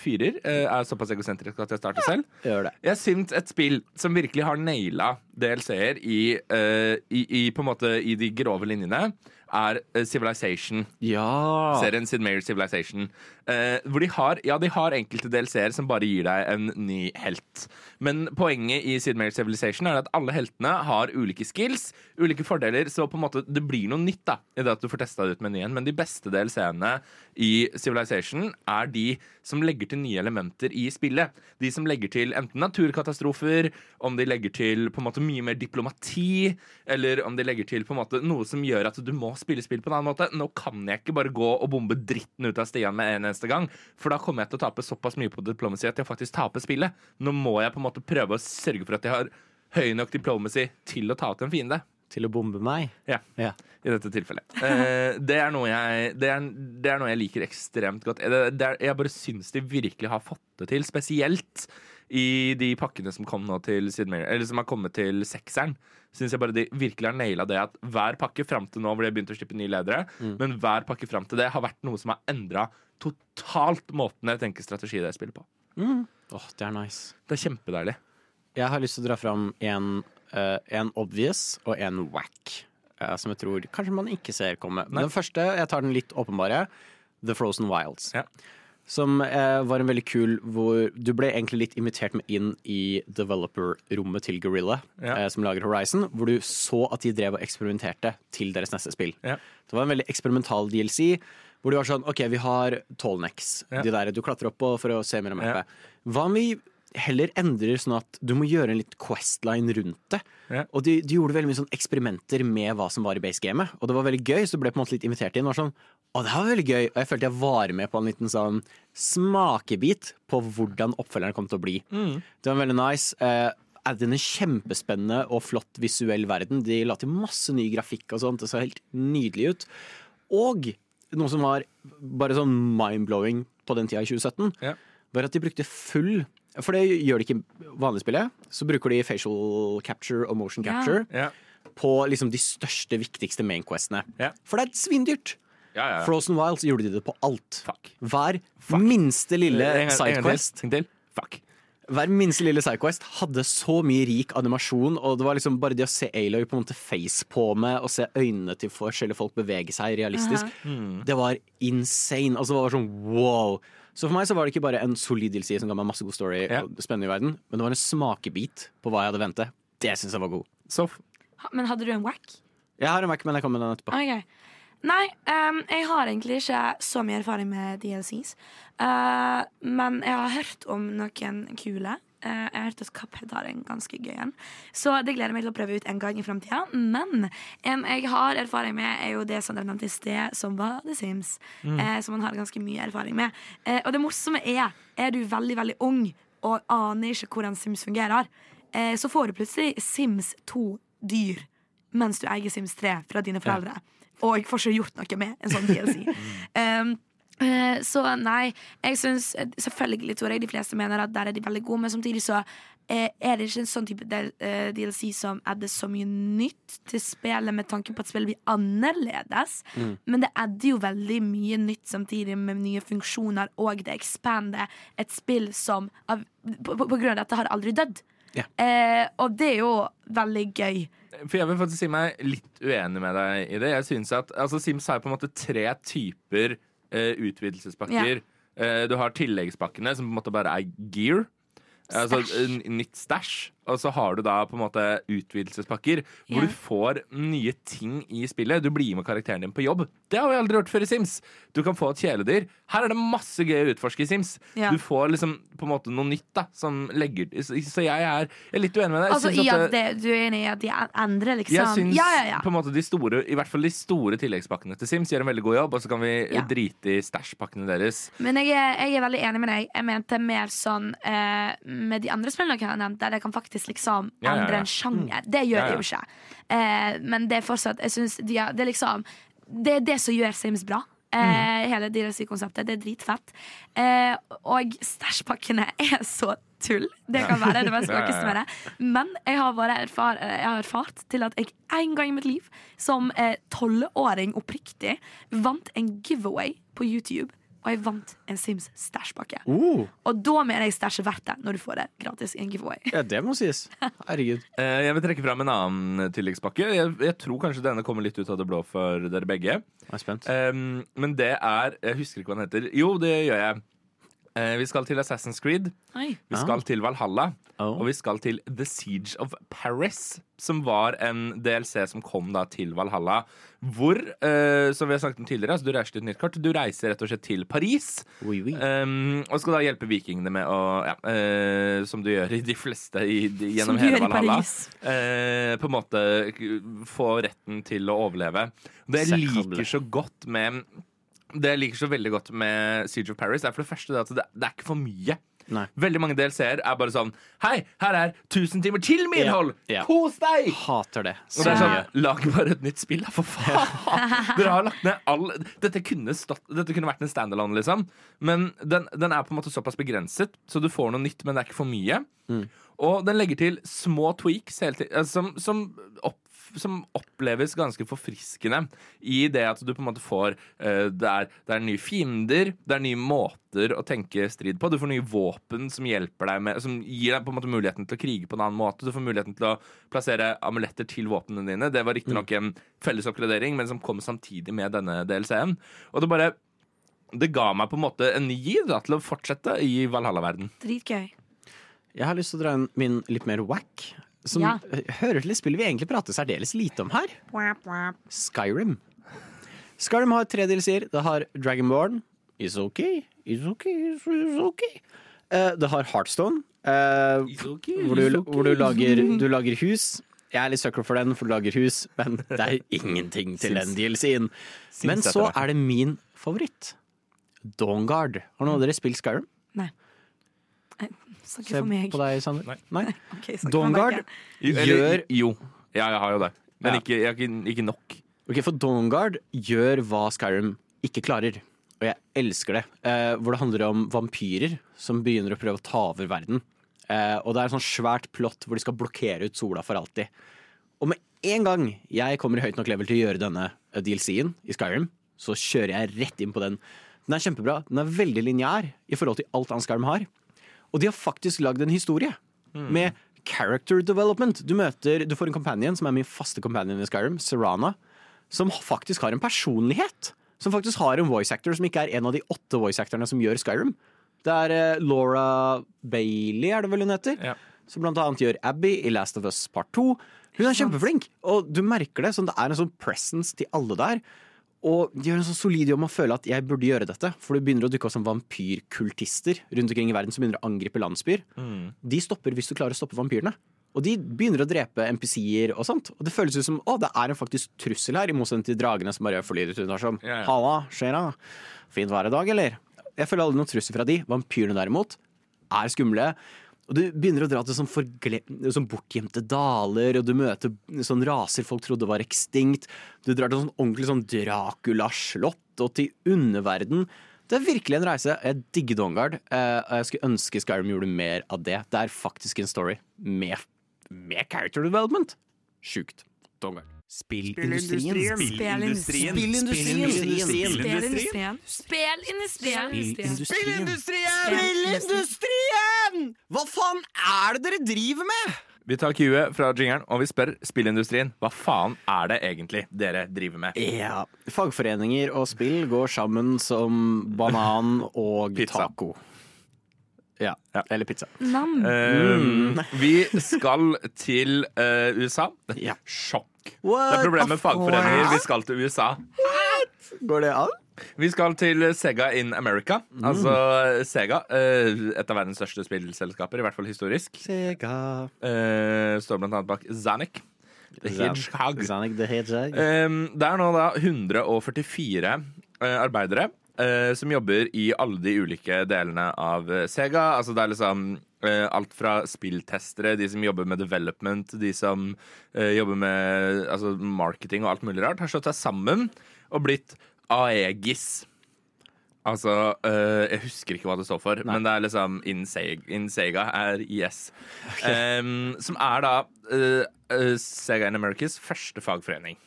fyrer. Uh, er såpass egosentrisk at jeg starter selv. Gjør det. Jeg syns et spill som virkelig har naila DLC-er i, uh, i, i, på en måte, i de grove linjene, er eh, Civilization Ja. serien Sid Meier's Civilization. Eh, hvor de har, ja, de har enkelte DLC-er som bare gir deg en ny helt. Men poenget i Sid Meier's Civilization er at alle heltene har ulike skills, ulike fordeler, så på en måte det blir noe nytt da, i det at du får testa det ut menyen. Men de beste DLC-ene i Civilization er de som legger til nye elementer i spillet. De som legger til enten naturkatastrofer, om de legger til på en måte mye mer diplomati, eller om de legger til på en måte noe som gjør at du må spille spill på en annen måte. Nå kan jeg ikke bare gå og bombe dritten ut av Stian med en eneste gang, for da kommer jeg til å tape såpass mye på diplomacy at jeg faktisk taper spillet. Nå må jeg på en måte prøve å sørge for at jeg har høy nok diplomacy til å ta ut en fiende. Til å bombe meg. Ja, Ja. i dette tilfellet. Eh, det, er jeg, det, er, det er noe jeg liker ekstremt godt. Det, det er, jeg bare syns de virkelig har fått det til, spesielt i de pakkene som kom nå til Sid eller som har kommet til sekseren. Syns jeg bare de virkelig har naila det at hver pakke fram til nå hvor de har begynt å slippe nye ledere, men hver pakke fram til det har vært noe som har endra totalt måten jeg tenker strategi i det spillet på. Åh, det er nice. Det er kjempedeilig. Jeg har lyst til å dra fram en, uh, en obvious og en whack. uh, som jeg tror kanskje man ikke ser komme. Den første, jeg tar den litt åpenbare, The Frozen Wilds. Ja. Som eh, var en veldig kul hvor du ble egentlig litt invitert med inn i developer-rommet til Gorilla, Ja. eh, som lager Horizon, hvor du så at de drev og eksperimenterte til deres neste spill. Ja. Det var en veldig eksperimental DLC, hvor du var sånn OK, vi har tallnecks, Ja. de der du klatrer opp på for å se mer om mappet. Hva om vi heller endrer sånn at du må gjøre en litt questline rundt det? Og de, de gjorde veldig mye sånn eksperimenter med hva som var i basegamet, og det var veldig gøy, så du ble på en måte litt invitert inn. Og var sånn, å, det var veldig gøy, og jeg følte jeg var med på en liten sånn smakebit på hvordan oppfølgeren kom til å bli. Det var veldig nice. Eh, er det en kjempespennende og flott visuell verden. De la til masse ny grafikk og sånt. Det så helt nydelig ut. Og noe som var bare sånn mind-blowing på den tida i 2017, Ja. var at de brukte full For det gjør de ikke i vanlig spillet. Så bruker de facial capture og motion Ja. capture Ja. på liksom de største, viktigste mainquestene. Ja. For det er svindyrt. Ja, ja, ja. Frozen Wilds gjorde de det på alt. Fuck. Hver minste lille sidequest Fuck. hver minste lille sidequest hadde så mye rik animasjon, og det var liksom bare det å se Aloy på en måte face på med, og se øynene til forskjellige folk bevege seg realistisk, det var insane. Altså det var sånn wow. Så for meg så var det ikke bare en solid DLC som ga meg masse god story Ja. og spennende i verden, men det var en smakebit på hva jeg hadde ventet. Det syns jeg var god. Så Men hadde du en wack? Jeg har en wack, men jeg kommer med den etterpå. Ok. Nei, um, jeg har egentlig ikke så mye erfaring med DLCs. Uh, men jeg har hørt om noen kule. Uh, jeg har hørt at Cuphead har en ganske gøy en. Så det gleder jeg meg til å prøve ut en gang i framtida. Men en jeg har erfaring med, er jo det som dere nevnte i sted, som var The Sims. Eh, som man har ganske mye erfaring med. Eh, og det morsomme er, er du veldig, veldig ung og aner ikke hvordan Sims fungerer, eh, så får du plutselig Sims 2 dyr mens du eier Sims 3 fra dine foreldre. Og får ikke gjort noe med en sånn DLC. <laughs> um, Eh, Så nei, jeg syns Selvfølgelig tror jeg de fleste mener at der er de veldig gode, men samtidig så eh, er det ikke en sånn type del, eh, DLC som adder så mye nytt til spillet med tanke på at spillet blir annerledes. Mm. Men det adder jo veldig mye nytt samtidig med nye funksjoner, og det ekspander et spill som av, på, på, på grunn av dette har aldri dødd. Ja. Eh, og det er jo veldig gøy. For jeg vil faktisk si meg litt uenig med deg i det. Jeg synes at altså, Sims har på en måte tre typer eh, utvidelsespakker. Eh, du har tilleggspakkene, som på en måte bare er gear. Altså nytt stæsj. Og så har du da på en måte utvidelsespakker hvor Ja. du får nye ting i spillet. Du blir med karakteren din på jobb. Det har vi aldri gjort før i Sims. Du kan få et kjæledyr. Her er det masse gøy å utforske i Sims. Ja. Du får liksom på en måte noe nytt da som legger Så så jeg er, jeg er litt uenig med deg. Jeg Altså synes i at at det- det, Du er enig i at de endrer, liksom? jeg syns ja, ja, ja. på en måte de store I hvert fall de store tilleggspakkene til Sims gjør en veldig god jobb, og så kan vi Ja. drite i stæsjpakkene deres. Men jeg er, jeg er veldig enig med deg. Jeg mente mer sånn eh, med de andre spillene jeg har nevnt, der det kan faktisk liksom Ja, endre en sjanger. Det gjør det jo ikke. Eh, men det er fortsatt Jeg synes de Det er liksom Det er det som gjør Sims bra. Eh, Hele DLC-konseptet. Det er dritfett. Eh, og stæsjpakkene <laughs> er så tull. Det kan være det mest spøkeste med det. Men jeg har, bare erfar, jeg har erfart til at jeg en gang i mitt liv som eh, tolvåring oppriktig vant en giveaway på YouTube. Og jeg vant en Sims stæsjpakke. Oh, Og da mener jeg stæsj er verdt det, når du får det gratis i en giveaway. ja, det må sies. Herregud. <laughs> Eh, Jeg vil trekke fram en annen tilleggspakke. Jeg, jeg tror kanskje denne kommer litt ut av det blå for dere begge. Jeg er spent. Um, men det er Jeg husker ikke hva den heter. Jo, det gjør jeg. Uh, vi skal til Assassin's Creed. Oi. Vi skal Ah. til Valhalla. Oh. Og vi skal til The Siege of Paris, som var en DLC som kom da til Valhalla. Hvor, uh, som vi har snakket om tidligere, altså du reiser til et nytt kart. Du reiser rett og slett til Paris. Oui, oui. Um, og skal da hjelpe vikingene med å ja, uh, Som du gjør i de fleste i, de, gjennom hele Valhalla. Eh, på en måte få retten til å overleve. Det jeg liker så godt med Det jeg liker så veldig godt med Siege of Paris, er for det første det at det, det er ikke for mye. Nei. Veldig mange DLC-er er bare sånn Hei, her er 1000 timer til med innhold! Ja, ja. Kos deg! Hater det. Og det er sånn. Lag bare et nytt spill, da, for faen! <laughs> Dere har lagt ned all Dette kunne, stått, dette kunne vært en standalone, liksom. Men den, den er på en måte såpass begrenset, så du får noe nytt, men det er ikke for mye. Og den legger til små tweaks hele tiden, eh, som, som, opp, som oppleves ganske forfriskende. I det at du på en måte får uh, det, er, det er nye fiender, det er nye måter å tenke strid på. Du får nye våpen som hjelper deg med Som gir deg på en måte muligheten til å krige på en annen måte. Du får muligheten til å plassere amuletter til våpnene dine. Det var riktignok en fellesoppgradering, men som kom samtidig med denne DLC-en. Og det bare det ga meg på en måte en ny giv til å fortsette i Valhalla-verden. Dritgøy. Jeg har lyst til å dra inn min litt mer wack, som Ja. eh, hører til et spill vi egentlig prater særdeles lite om her. Skyrim. Skyrim har tre DLC-er. Det har Dragonborn. It's okay, It's okay, It's okay. Eh, det har Heartstone, eh, hvor, du, hvor du, lager, du lager hus. Jeg er litt sucker for den, for du lager hus, men det er ingenting til den DLC-en. Men så er det min favoritt. Dawnguard. Har noen av dere spilt Skyrim? Snakker Se på deg, Sander. Nei. Nei? <laughs> Okay, eller- gjør Jo. Ja, jeg har jo det. Men Ja. ikke, jeg, ikke, ikke nok. Ok, For Dongard gjør hva Skyrim ikke klarer. Og jeg elsker det. Eh, hvor det handler om vampyrer som begynner å prøve å ta over verden. Eh, og det er et sånt svært plott hvor de skal blokkere ut sola for alltid. Og med en gang jeg kommer i høyt nok level til å gjøre denne eh, DLC-en i Skyrim, så kjører jeg rett inn på den. Den er kjempebra. Den er veldig lineær i forhold til alt annet Skyrim har. Og de har faktisk lagd en historie med character development. Du møter, du får en companion som er min faste companion i Skyrim, Serana, som faktisk har en personlighet. Som faktisk har en voice actor som ikke er en av de åtte voice actorene som gjør Skyrim. Det er eh, Laura Bailey, er det vel hun heter? Som blant annet gjør Abby i Last of Us Part 2. Hun er kjempeflink, og du merker det. Sånn, det er en sånn presence til alle der. Og de gjør en sånn solid jobb med å føle at jeg burde gjøre dette. For det begynner å dukke opp som vampyrkultister rundt omkring i verden som begynner å angripe landsbyer. De stopper hvis du klarer å stoppe vampyrene. Og de begynner å drepe NPC-er og sånt. Og det føles ut som å, det er en faktisk trussel her, i motsetning til dragene som bare forlyder ut som ja. Halla, skjer'a? Fint vær i dag, eller? Jeg føler aldri noen trussel fra de. Vampyrene derimot er skumle. Og du begynner å dra til sånn, sånn bortgjemte daler, og du møter sånn raser folk trodde var ekstinkt. Du drar til sånn ordentlig sånn Dracula-slott og til underverden. Det er virkelig en reise. Jeg digger Dawnguard. Eh, og jeg skulle ønske Skyrim gjorde mer av det. Det er faktisk en story med, med character development. Sjukt. Dawnguard. Spillindustrien. Spillindustrien. Spillindustrien. Spillindustrien. Spillindustrien! Hva faen er det dere driver med? Vi tar Q-et fra jingeren, og vi spør spillindustrien hva faen er det egentlig dere driver med? Ja, Fagforeninger og spill går sammen som banan og taco. Ja, Eller pizza. Nam. Eh, <laughs> vi skal til uh, USA. Ja. Sjokk. What Det er problemet med fagforeninger. Vi skal til USA. Går det an? Vi skal til Sega in America. Altså Sega, eh, et av verdens største spillselskaper, i hvert fall historisk. Sega. Eh, står blant annet bak Zanik. The Hedgehog. Zanik the Hedgehog. Um, det er nå da 144 eh, arbeidere eh, som jobber i alle de ulike delene av eh, Sega. Altså det er liksom eh, alt fra spilltestere, de som jobber med development, de som eh, jobber med altså, marketing og alt mulig rart, har slått seg sammen og blitt Aegis. Altså, eh, jeg husker ikke hva det står for, men det er liksom Insega, er IS. Um, som er da uh, uh, Sega in Americas første fagforening.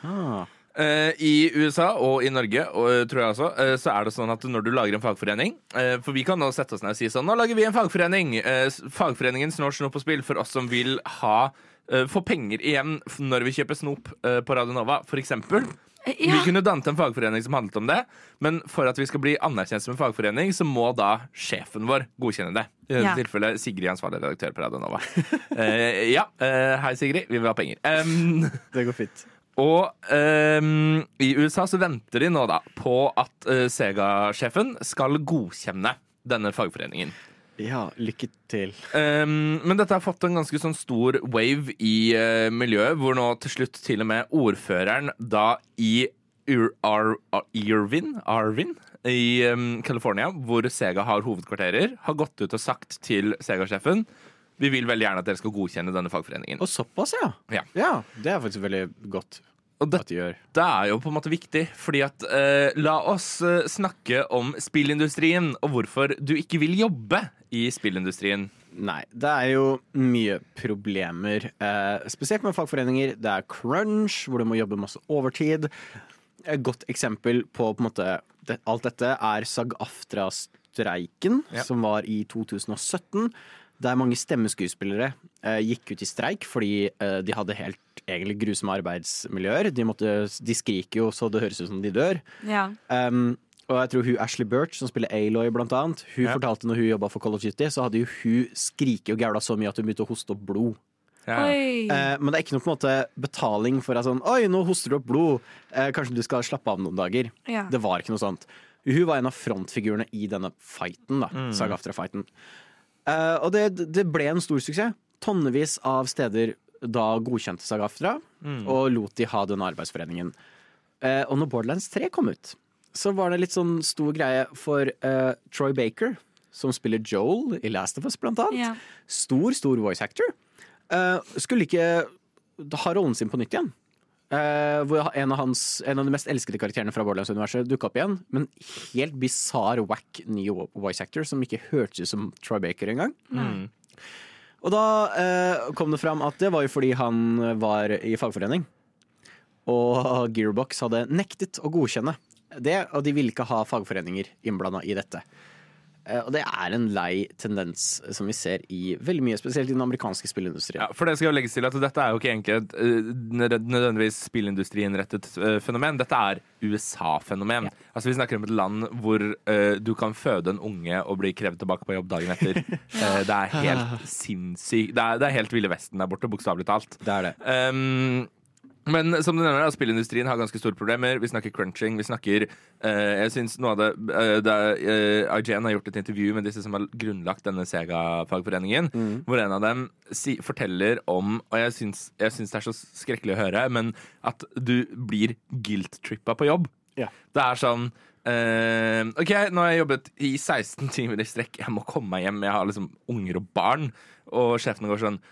Ah. Eh, I USA og i Norge og, eh, tror jeg også, eh, så er det sånn at når du lager en fagforening For vi kan nå sette oss ned og si sånn Nå lager vi en fagforening. Fagforeningen snår Snop på Spill for oss som vil ha få penger igjen når vi kjøper snop på Radio Nova, for eksempel. Vi kunne dannet en fagforening som handlet om det, men for at vi skal bli anerkjent som en fagforening, så må da sjefen vår godkjenne det. I dette Ja. tilfellet Sigrid, ansvarlig redaktør på Radio Nova. uh, ja, uh, hei Sigrid, vi vil ha penger. Um, Det går fint. Og ehm, i USA så venter de nå da på at eh, Sega-sjefen skal godkjenne denne fagforeningen. Ja, lykke til. Um, men dette har fått en ganske sånn stor wave i uh, miljøet, hvor nå til slutt til og med ordføreren da i Ar Ar Irvin, Arvin i um, California, hvor Sega har hovedkvarterer, har gått ut og sagt til Sega-sjefen vi vil veldig gjerne at dere skal godkjenne denne fagforeningen. Og såpass, ja. Ja. Det er faktisk veldig godt Og det, at de det er jo på en måte viktig, fordi at eh, La oss eh, snakke om spillindustrien, og hvorfor du ikke vil jobbe i spillindustrien. Nei, det er jo mye problemer. Eh, spesielt med fagforeninger. Det er crunch, hvor du må jobbe masse overtid. Et godt eksempel på, på måte, det, alt dette er SAG-AFTRA-streiken, Ja. som var i 2017. Der mange stemmeskuespillere eh, gikk ut i streik fordi eh, de hadde helt egentlig grusomme arbeidsmiljøer. De, måtte, de skriker jo så det høres ut som de dør. Ja. Um, og jeg tror hun Ashley Birch, som spiller Aloy, blant annet, hun Ja. fortalte når hun jobba for Call of Duty, så hadde jo hun skriket og gaula så mye at hun begynte å hoste opp blod. Ja. Eh, men det er ikke noe på en måte betaling for at sånn Oi, nå hoster du opp blod. Eh, kanskje du skal slappe av noen dager. Ja. Det var ikke noe sånt. Hun var en av frontfigurene i denne fighten, da. Mm. Saga Aftra-fighten. Eh, og det, det ble en stor suksess. Tonnevis av steder da godkjente Sagaftra Mm. og lot de ha denne arbeidsforeningen. Uh, og når Borderlands 3 kom ut, så var det litt sånn stor greie for uh, Troy Baker, som spiller Joel i Last of Us, blant annet. Yeah. Stor, stor voice actor. Eh, skulle ikke ha rollen sin på nytt igjen. Eh, hvor en av, hans, en av de mest elskede karakterene fra Borderlands-universet dukka opp igjen. Men helt bisarr, wack ny voice actor som ikke hørtes ut som Troy Baker engang. Mm. Og da eh, kom det fram at det var jo fordi han var i fagforening. Og Gearbox hadde nektet å godkjenne det, og de ville ikke ha fagforeninger innblanda i dette. Eh, Og det er en lei tendens som vi ser i veldig mye, spesielt i den amerikanske spillindustrien. Ja, for det skal jo legges til at Dette er jo ikke egentlig et eh, nødvendigvis spillindustriinnrettet eh, fenomen. Dette er USA-fenomen. Altså Vi snakker om et land hvor uh, du kan føde en unge og bli krevd tilbake på jobb dagen etter. uh, <laughs> det er helt sinnssykt. Det, det er helt Ville Vesten der borte, bokstavelig talt. Det er det. Um, men som du nevner, spillindustrien har ganske store problemer. Vi snakker crunching. Vi snakker eh, Jeg synes noe av det, eh, det eh, IGN har gjort et intervju med disse som har grunnlagt denne Sega-fagforeningen, hvor en av dem si, forteller om Og jeg syns, jeg syns det er så skrekkelig å høre, men at du blir guilt-trippa på jobb. Yeah. Det er sånn eh, OK, nå har jeg jobbet i 16 timer i strekk. Jeg må komme meg hjem. Jeg har liksom unger og barn. Og sjefene går sånn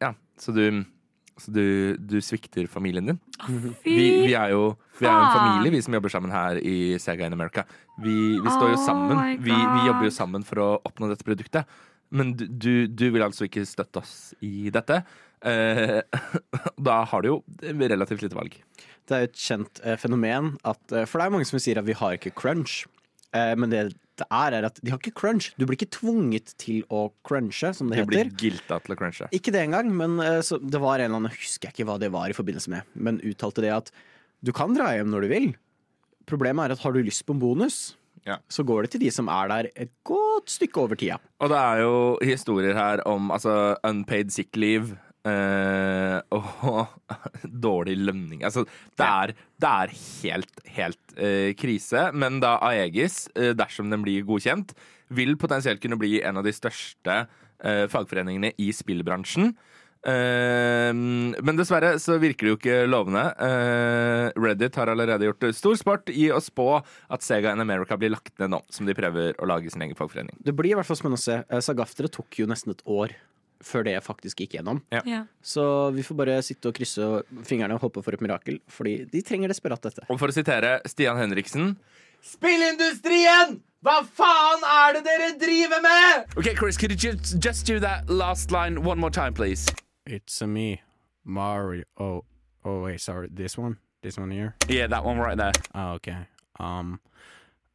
Ja, så du Så du, du svikter familien din. fy Vi, vi er jo vi er jo en familie, vi som jobber sammen her i Sega in America. Vi, vi står jo sammen. Vi, vi jobber jo sammen for å oppnå dette produktet. Men du, du, du vil altså ikke støtte oss i dette. Eh, <laughs> da har du jo relativt lite valg. Det er jo et kjent eh, fenomen at eh, For det er mange som sier at vi har ikke crunch. Eh, men det det er, er at de har ikke crunch. Du blir ikke tvunget til å crunche, som det blir heter. gilta til å crunche. Ikke det engang, men eh, så, det var en eller annen, husker jeg ikke hva det var i forbindelse med, men uttalte det at du kan dra hjem når du vil. Problemet er at har du lyst på en bonus, Ja. så går det til de som er der et godt stykke over tida. Og det er jo historier her om altså, unpaid sick leave eh, <laughs> og dårlig lønning. Altså, det er, det er helt, helt uh, krise. Men da Aegis, uh, dersom den blir godkjent, vil potensielt kunne bli en av de største fagforeningene i spillbransjen. Men dessverre så virker det jo ikke lovende. Reddit har allerede gjort stor sport i å spå at Sega in America blir lagt ned nå, som de prøver å lage sin egen fagforening. Det blir i hvert fall spennende å se. Sagaftere tok jo nesten et år før det faktisk gikk gjennom. Ja. Så vi får bare sitte og krysse fingrene og håpe for et mirakel, fordi de trenger desperat dette. Og for å sitere Stian Henriksen Spillindustrien! Hva faen er det dere driver med?! Ok, Chris, could you just, just do that last line one more time, please? It's a me, Mario. Oh, oh wait, sorry. This one, this one here. Yeah, that one right there. Oh, okay. Um,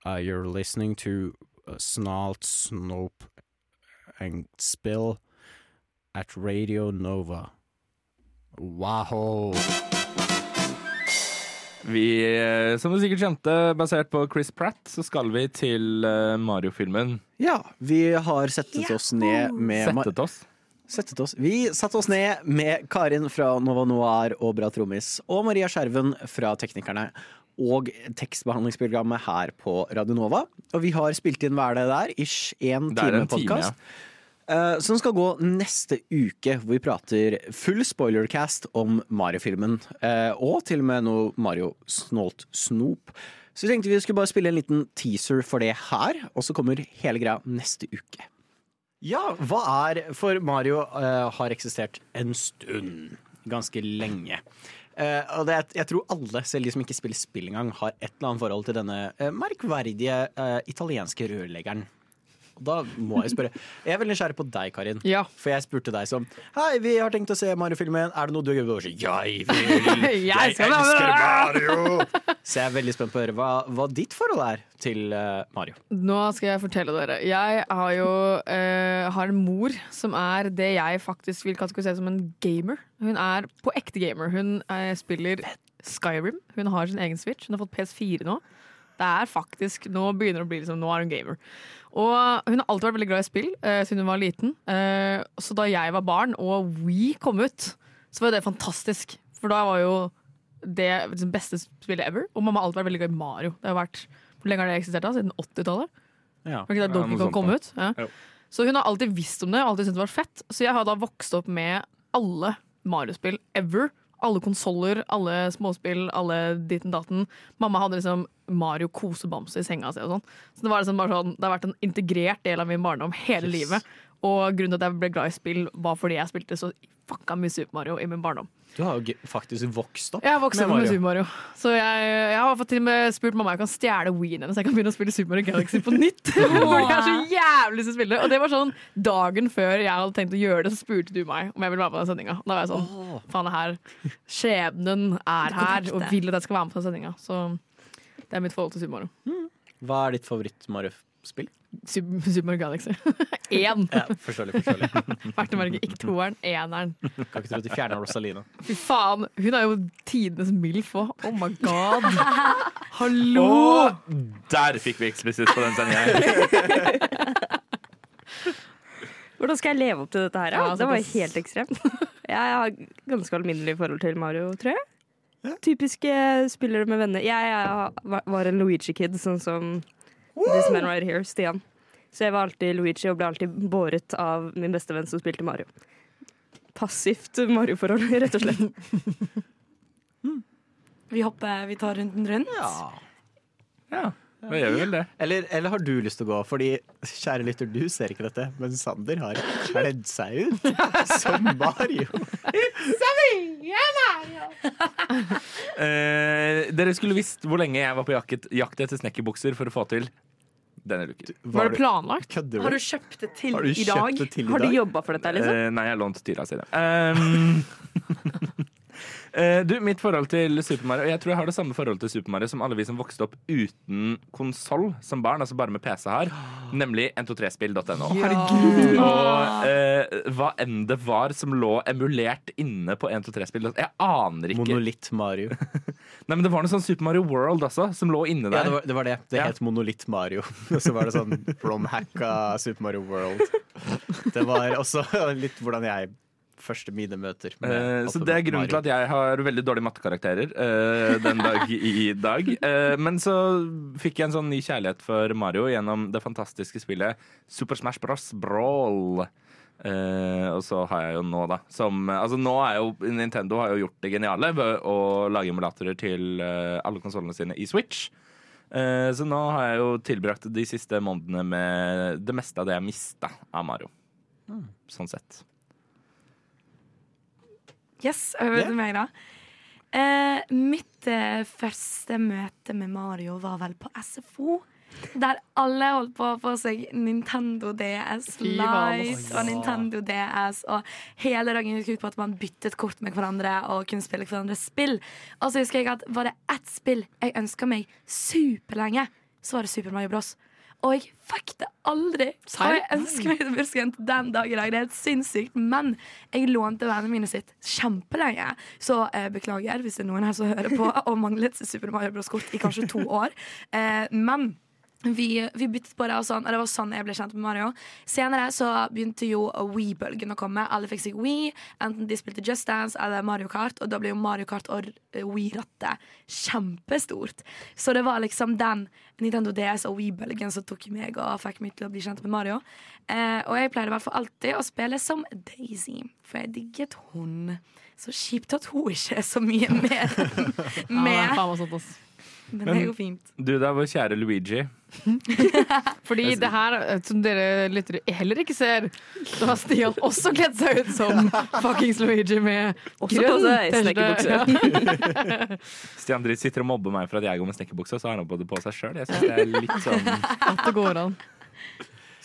uh, you're listening to uh, Snalt, Snope, and Spill at Radio Nova. Wow. Vi, eh, som du sikkert skjønte, basert på Chris Pratt, så skal vi til eh, Mario-filmen. Ja, vi har settet oss ned med Settet oss. Settet oss. Vi satte oss ned med Karin fra Nova Noir og Bra Trommis, og Maria Skjerven fra Teknikerne. Og tekstbehandlingsprogrammet her på Radio Nova. Og vi har spilt inn hver det der? Ish én time podkast. time, Eh, som skal gå neste uke, hvor vi prater full spoilercast om Mario-filmen. Uh, og til og med noe Mario-snålt Snop. Så vi tenkte vi skulle bare spille en liten teaser for det her, og så kommer hele greia neste uke. Ja, hva er For Mario uh, har eksistert en stund. Ganske lenge. Uh, og det, jeg tror alle, selv de som ikke spiller spill engang, har et eller annet forhold til denne uh, merkverdige uh, italienske rørleggeren. Og da må jeg spørre Jeg er veldig nysgjerrig på deg, Karin. Ja. For jeg spurte deg som Hei, vi har tenkt å se Mario-filmen. Er det noe du? Og så, Jeg vil! <laughs> Jeg elsker! Mario! Så jeg er veldig spent på å høre hva, hva ditt forhold er til eh, Mario. Nå skal jeg fortelle dere. Jeg har jo uh, har en mor som er det jeg faktisk vil kategorisere som en gamer. Hun er på ekte gamer. Hun uh, spiller Skyrim. Hun har sin egen Switch. Hun har fått PS4 nå. Det er faktisk, Nå begynner det å bli liksom, nå er hun gamer. Og hun har alltid vært veldig glad i spill eh, siden hun var liten. Eh, så da jeg var barn og We kom ut, så var det fantastisk. For da var jo det liksom, beste spillet ever. Og mamma har alltid vært veldig glad i Mario. Det har vært, Hvor lenge har det eksistert? da? Siden 80-tallet? Ja. Var ikke det Donkey Kong kom ja. ut? Ja. Så hun har alltid visst om det, alltid syntes det var fett. Så jeg har da vokst opp med alle Mario-spill ever. Alle konsoller, alle småspill, alle ditten datten. Mamma hadde liksom Mario kosebamse i senga si og sånn. Så det, var liksom bare sånn, det har vært en integrert del av min barndom hele Yes. livet. Og grunnen til at jeg ble glad i spill, var fordi jeg spilte så fucka mye Super Mario i min barndom. Du har jo faktisk vokst opp Jeg har vokst med opp med Mario. Super Mario. Så jeg, jeg har til og med spurt mamma om jeg kan stjele Ween hennes, så jeg kan begynne å spille Super Mario Galaxy på nytt. <laughs> Fordi jeg er så jævlig lyst til å spille. Og det var sånn dagen før jeg hadde tenkt å gjøre det, så spurte du meg om jeg ville være med på den sendinga. Da var jeg sånn faen, det her Skjebnen er her og vil at jeg skal være med på den sendinga. Så det er mitt forhold til Super Mario. Hva er ditt favoritt-Mario-spill? Super, Super Mario Galaxy. <laughs> Én! Ja, forståelig, forståelig. <laughs> Verdt å merke. Ikke toeren, eneren. Kan ikke tro at de fjerner Rosalina. Fy faen, hun er jo tidenes MILF òg. Oh my god. <laughs> Hallo! Og der fikk vi eksplisitt på den sendinga. Hvordan skal jeg leve opp til dette her? Ja, Ja, det var helt ekstremt. Jeg har ganske alminnelig forhold til Mario, tror jeg. Typiske spillere med venner. Jeg, jeg var en Luigi-kid, sånn som this man right here, Stian. Så jeg var alltid Luigi og ble alltid båret av min beste venn som spilte Mario. Passivt Mario-forhold, <laughs> rett og slett. <laughs> Vi hopper, vi tar runden rundt. Ja, da gjør vi vel det. Eller, eller har du lyst til å gå? Fordi, kjære lytter, du ser ikke dette, men Sander har kledd seg ut <laughs> som Mario. <laughs> Eh, dere skulle visst hvor lenge jeg var på jakt, jakt etter snekkerbukser for å få til denne looken. Var det planlagt? Kødder Har du kjøpt det til Har du i dag? det til i Har du jobba for dette, liksom? Eh, nei, jeg har lånt Tyra sine. Um, eh, <laughs> du, mitt forhold til Super Mario Jeg tror jeg har det samme forholdet til Super Mario som alle vi som vokste opp uten konsoll som barn, altså bare med PC her, nemlig 123spill.no. Herregud. Og eh, hva enn det var som lå emulert inne på 123spill Jeg aner ikke. Monolitt Mario. <laughs> Nei, men Det var noe sånn Super Mario World også, som lå inne Ja, der. det var det. Var det. det Ja. het Monolitt Mario. <laughs> Og så var det sånn romhacka Super Mario World. Det var også <laughs> litt hvordan jeg første mine møter. Eh, så Det er grunnen til at jeg har veldig dårlige mattekarakterer eh, den dag i dag. Eh, men så fikk jeg en sånn ny kjærlighet for Mario gjennom det fantastiske spillet Super Smash Bros. Brawl. Eh, og så har jeg jo nå, da som, Altså nå er jo Nintendo har jo gjort det geniale ved å lage emulatorer til eh, alle konsollene sine i Switch. Eh, så nå har jeg jo tilbrakt de siste månedene med det meste av det jeg mista av Mario. Sånn sett. Yes, over til meg, da. Eh, mitt eh, første møte med Mario var vel på SFO. Der alle holdt på å få seg Nintendo DS ass. og Nintendo DS. Og hele dagen gikk ut på at man byttet kort med hverandre og kunne spille hverandres spill. Og så husker jeg at var det ett spill jeg ønska meg superlenge, så var det Super Mario Bros. Og jeg fikk det aldri. Og jeg ønsker meg til bursdagen den dag i dag. Det er helt sinnssykt. Men jeg lånte vennene mine sitt kjempelenge. Så eh, beklager hvis det er noen her som hører på og manglet Super Mario Bros-kort i kanskje to år. Eh, men vi, vi byttet på det, og, sånn, og det var sånn jeg ble kjent med Mario. Senere så begynte jo Wii-bølgen å komme. Alle fikk seg Wii, enten de spilte Just Dance eller Mario Kart. Og da ble jo Mario Kart og eh, Wii-rattet kjempestort. Så det var liksom den Nintendo DS og Wii-bølgen som tok meg og fikk meg til å bli kjent med Mario. Eh, og jeg pleide i hvert fall alltid å spille som Daisy, for jeg digget hun. Så kjipt at hun ikke er så mye mer <laughs> er med. Ja. Men det er jo fint. Du da, vår kjære Luigi. <laughs> Fordi det her, som dere lyttere heller ikke ser, så har Stian også kledd seg ut som fuckings Luigi med grønn snekkerbukse. T-skjorte. <laughs> Stian Dritt sitter og mobber meg for at jeg går med snekkerbukse, og så har han på det på seg sjøl. Jeg syns det er litt sånn At det går an.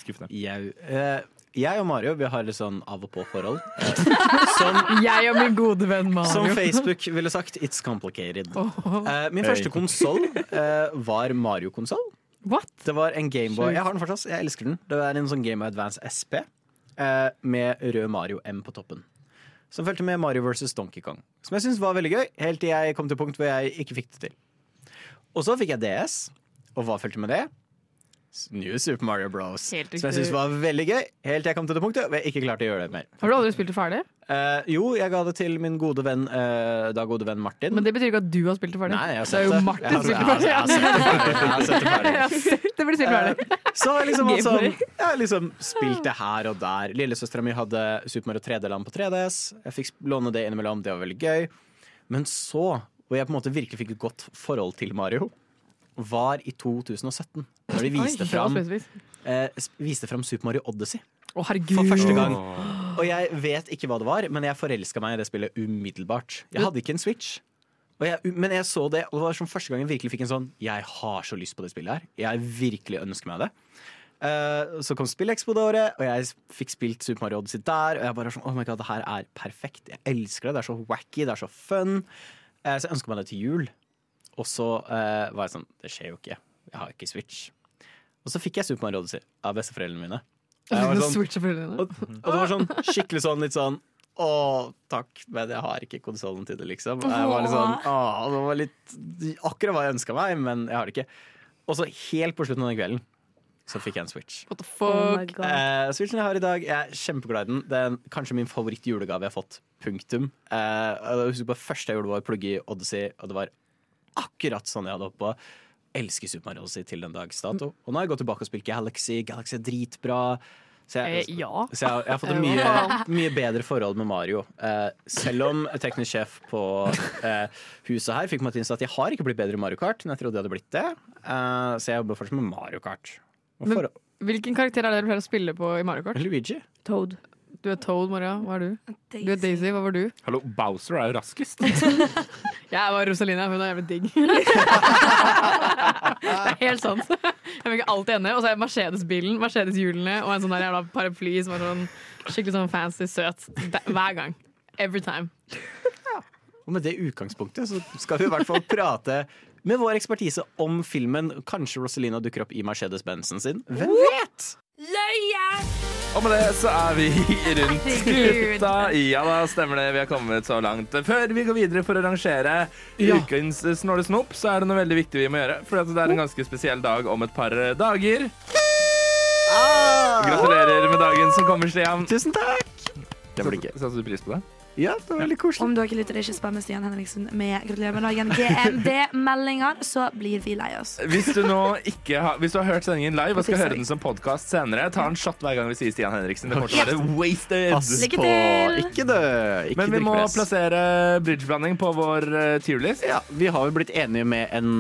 skuffende. Jau. eh, jeg og Mario vi har litt sånn av og på-forhold. <laughs> Jeg og min gode venn Mario. Som Facebook ville sagt, it's complicated. Oh. Uh, min første konsoll uh, var Mario-konsoll. What? Det var en Gameboy. Jeg har den fortsatt, jeg elsker den. Det er en sånn Game of Advance SP uh, med rød Mario M på toppen. Som fulgte med Mario versus Donkey Kong. Som jeg syntes var veldig gøy, helt til jeg kom til punkt hvor jeg ikke fikk det til. Og så fikk jeg DS, og hva fulgte med det? New Super Mario Bros. Som jeg syntes var veldig gøy, helt til jeg kom til det punktet hvor jeg ikke klarte å gjøre det mer. Har du aldri spilt det ferdig? Uh, jo, jeg ga det til min gode venn, uh, da gode venn Martin. Men det betyr ikke at du har spilt det ferdig. Nei, jeg har det sett er jo det. Martin har- som har- jeg sett det ferdig. Jeg har sett det ferdig. Jeg har sett det <laughs> spilt ferdig. Så jeg liksom, altså, jeg har liksom spilt det her og der. Lillesøstera mi hadde Super Mario 3D-land på 3DS. Jeg fikk låne det innimellom, det var veldig gøy. Men så, hvor jeg på en måte virkelig fikk et godt forhold til Mario, var i 2017. Når de viste Oi, fram, eh, viste fram Super Mario Odyssey. Oh. For første gang. Og jeg vet ikke hva det var, men jeg forelska meg i det spillet umiddelbart. Jeg hadde ikke en Switch. Og jeg, men jeg så det, og det var som første gang jeg virkelig fikk en sånn Jeg har så lyst på det spillet her. Jeg virkelig ønsker meg det. Uh, så kom SpillExpo det året, og jeg fikk spilt Super Mario Odyssey der. Og jeg bare sånn, oh my god, det her er perfekt. Jeg elsker det. Det er så wacky, det er så fun. Uh, så jeg ønsker meg det til jul. Og så eh, var jeg sånn Det skjer jo ikke. Jeg har ikke Switch. Og så fikk jeg Super Mario Odyssey av besteforeldrene mine. Og sånn- og, og det var sånn skikkelig sånn litt sånn Å, takk, men jeg har ikke konsollen til det, liksom. Jeg var litt sånn, å, det var litt Akkurat hva jeg ønska meg, men jeg har det ikke. Og så helt på slutten av den kvelden så fikk jeg en Switch. What the Oh fuck? Oh Eh, Switchen jeg har i dag, jeg er kjempeglad i den. Det er kanskje min favorittjulegave jeg har fått. Punktum. Eh, jeg husker på første jeg gjorde, var å plugge i Odyssey, og det var akkurat sånn jeg hadde på. Elsker Super Mario Odyssey til den dags dato. Og nå har jeg gått tilbake og spilt Galaxy. Galaxy er dritbra. Så jeg, Eh, ja. så jeg, jeg har fått et <laughs> mye, mye bedre forhold med Mario. Eh, selv om teknisk sjef på eh, huset her fikk meg til å innse at jeg har ikke blitt bedre i Mario Kart enn jeg trodde jeg hadde blitt det. Eh, så jeg jobber fortsatt med Mario Kart. Men- Hvilken karakter er det du pleier å spille på i Mario Kart? Luigi. Toad. Du er Toad, Maria. Hva er du? Du er Daisy. Hva var du? Hallo, Bowser er jo raskest. <laughs> Jeg var Rosalina. Hun er jævlig digg. <laughs> det er helt sant. Jeg fikk alltid enig. Og så er Mercedes-bilen, Mercedes-hjulene og en sånn der jævla paraply som er sånn skikkelig sånn fancy, søt. Hver gang. Every time. Og med det utgangspunktet så skal vi i hvert fall prate med vår ekspertise om filmen. Kanskje Rosalina dukker opp i Mercedes-Benzen sin. Hvem vet? Løye! Og med det så er vi <laughs> rundt skuta. Ja da, stemmer det. Vi har kommet så langt. Før vi går videre for å rangere Ja. ukens snåle Snop, så er det noe veldig viktig vi må gjøre. For det er en ganske spesiell dag om et par dager. Gratulerer med dagen som kommer, Stian. Tusen takk! Det blir gøy. Satte du pris på det? Ja, det var veldig koselig. Om dere lytter ikke spennende Stian Henriksen med gratulerer med dagen GMD-meldinger, så blir vi lei oss. Hvis du nå ikke har, hvis du har hørt sendingen live og skal høre den som podkast senere, ta en shot hver gang vi sier Stian Henriksen. Det kommer til å være wasted. Pass på. Ikke dø. Ikke Men vi må plassere bridgeblanding på vår uh, tierlist. Ja, vi har jo blitt enige med en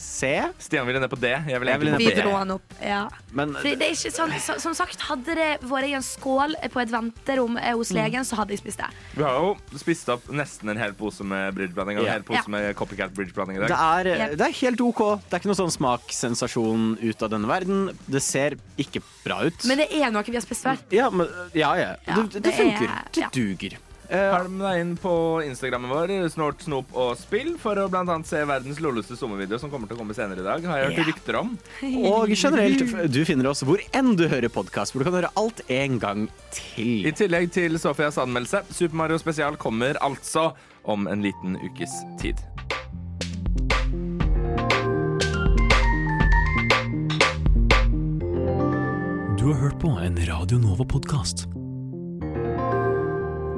C, Stian ville ned på D. Jeg ville egentlig Vi på B. han opp. Ja. men Fordi det er ikke sånn, så, som sagt, Hadde det vært i en skål på et venterom eh, hos legen, så hadde jeg spist det. Vi har jo spist opp nesten en hel pose med bridgeblanding og en hel pose Ja. med copycat bridgeblanding i det dag. er, Yep. det er helt OK. Det er ikke noe sånn smakssensasjon ut av denne verden. Det ser ikke bra ut. Men det er noe vi har spist før. ja, men, ja, ja. Ja, det, det, det funker. er- Det ja. duger. Følg med deg inn på Instagrammen vår, Snort, Snop og Spill, for å blant annet se verdens lolleste sommervideo som kommer til å komme senere i dag. Har jeg hørt rykter om. <laughs> Og generelt, du finner oss hvor enn du hører podkast, hvor du kan høre alt en gang til. I tillegg til Sofias anmeldelse, Super Mario Spesial kommer altså om en liten ukes tid. Du har hørt på en Radio Nova-podkast.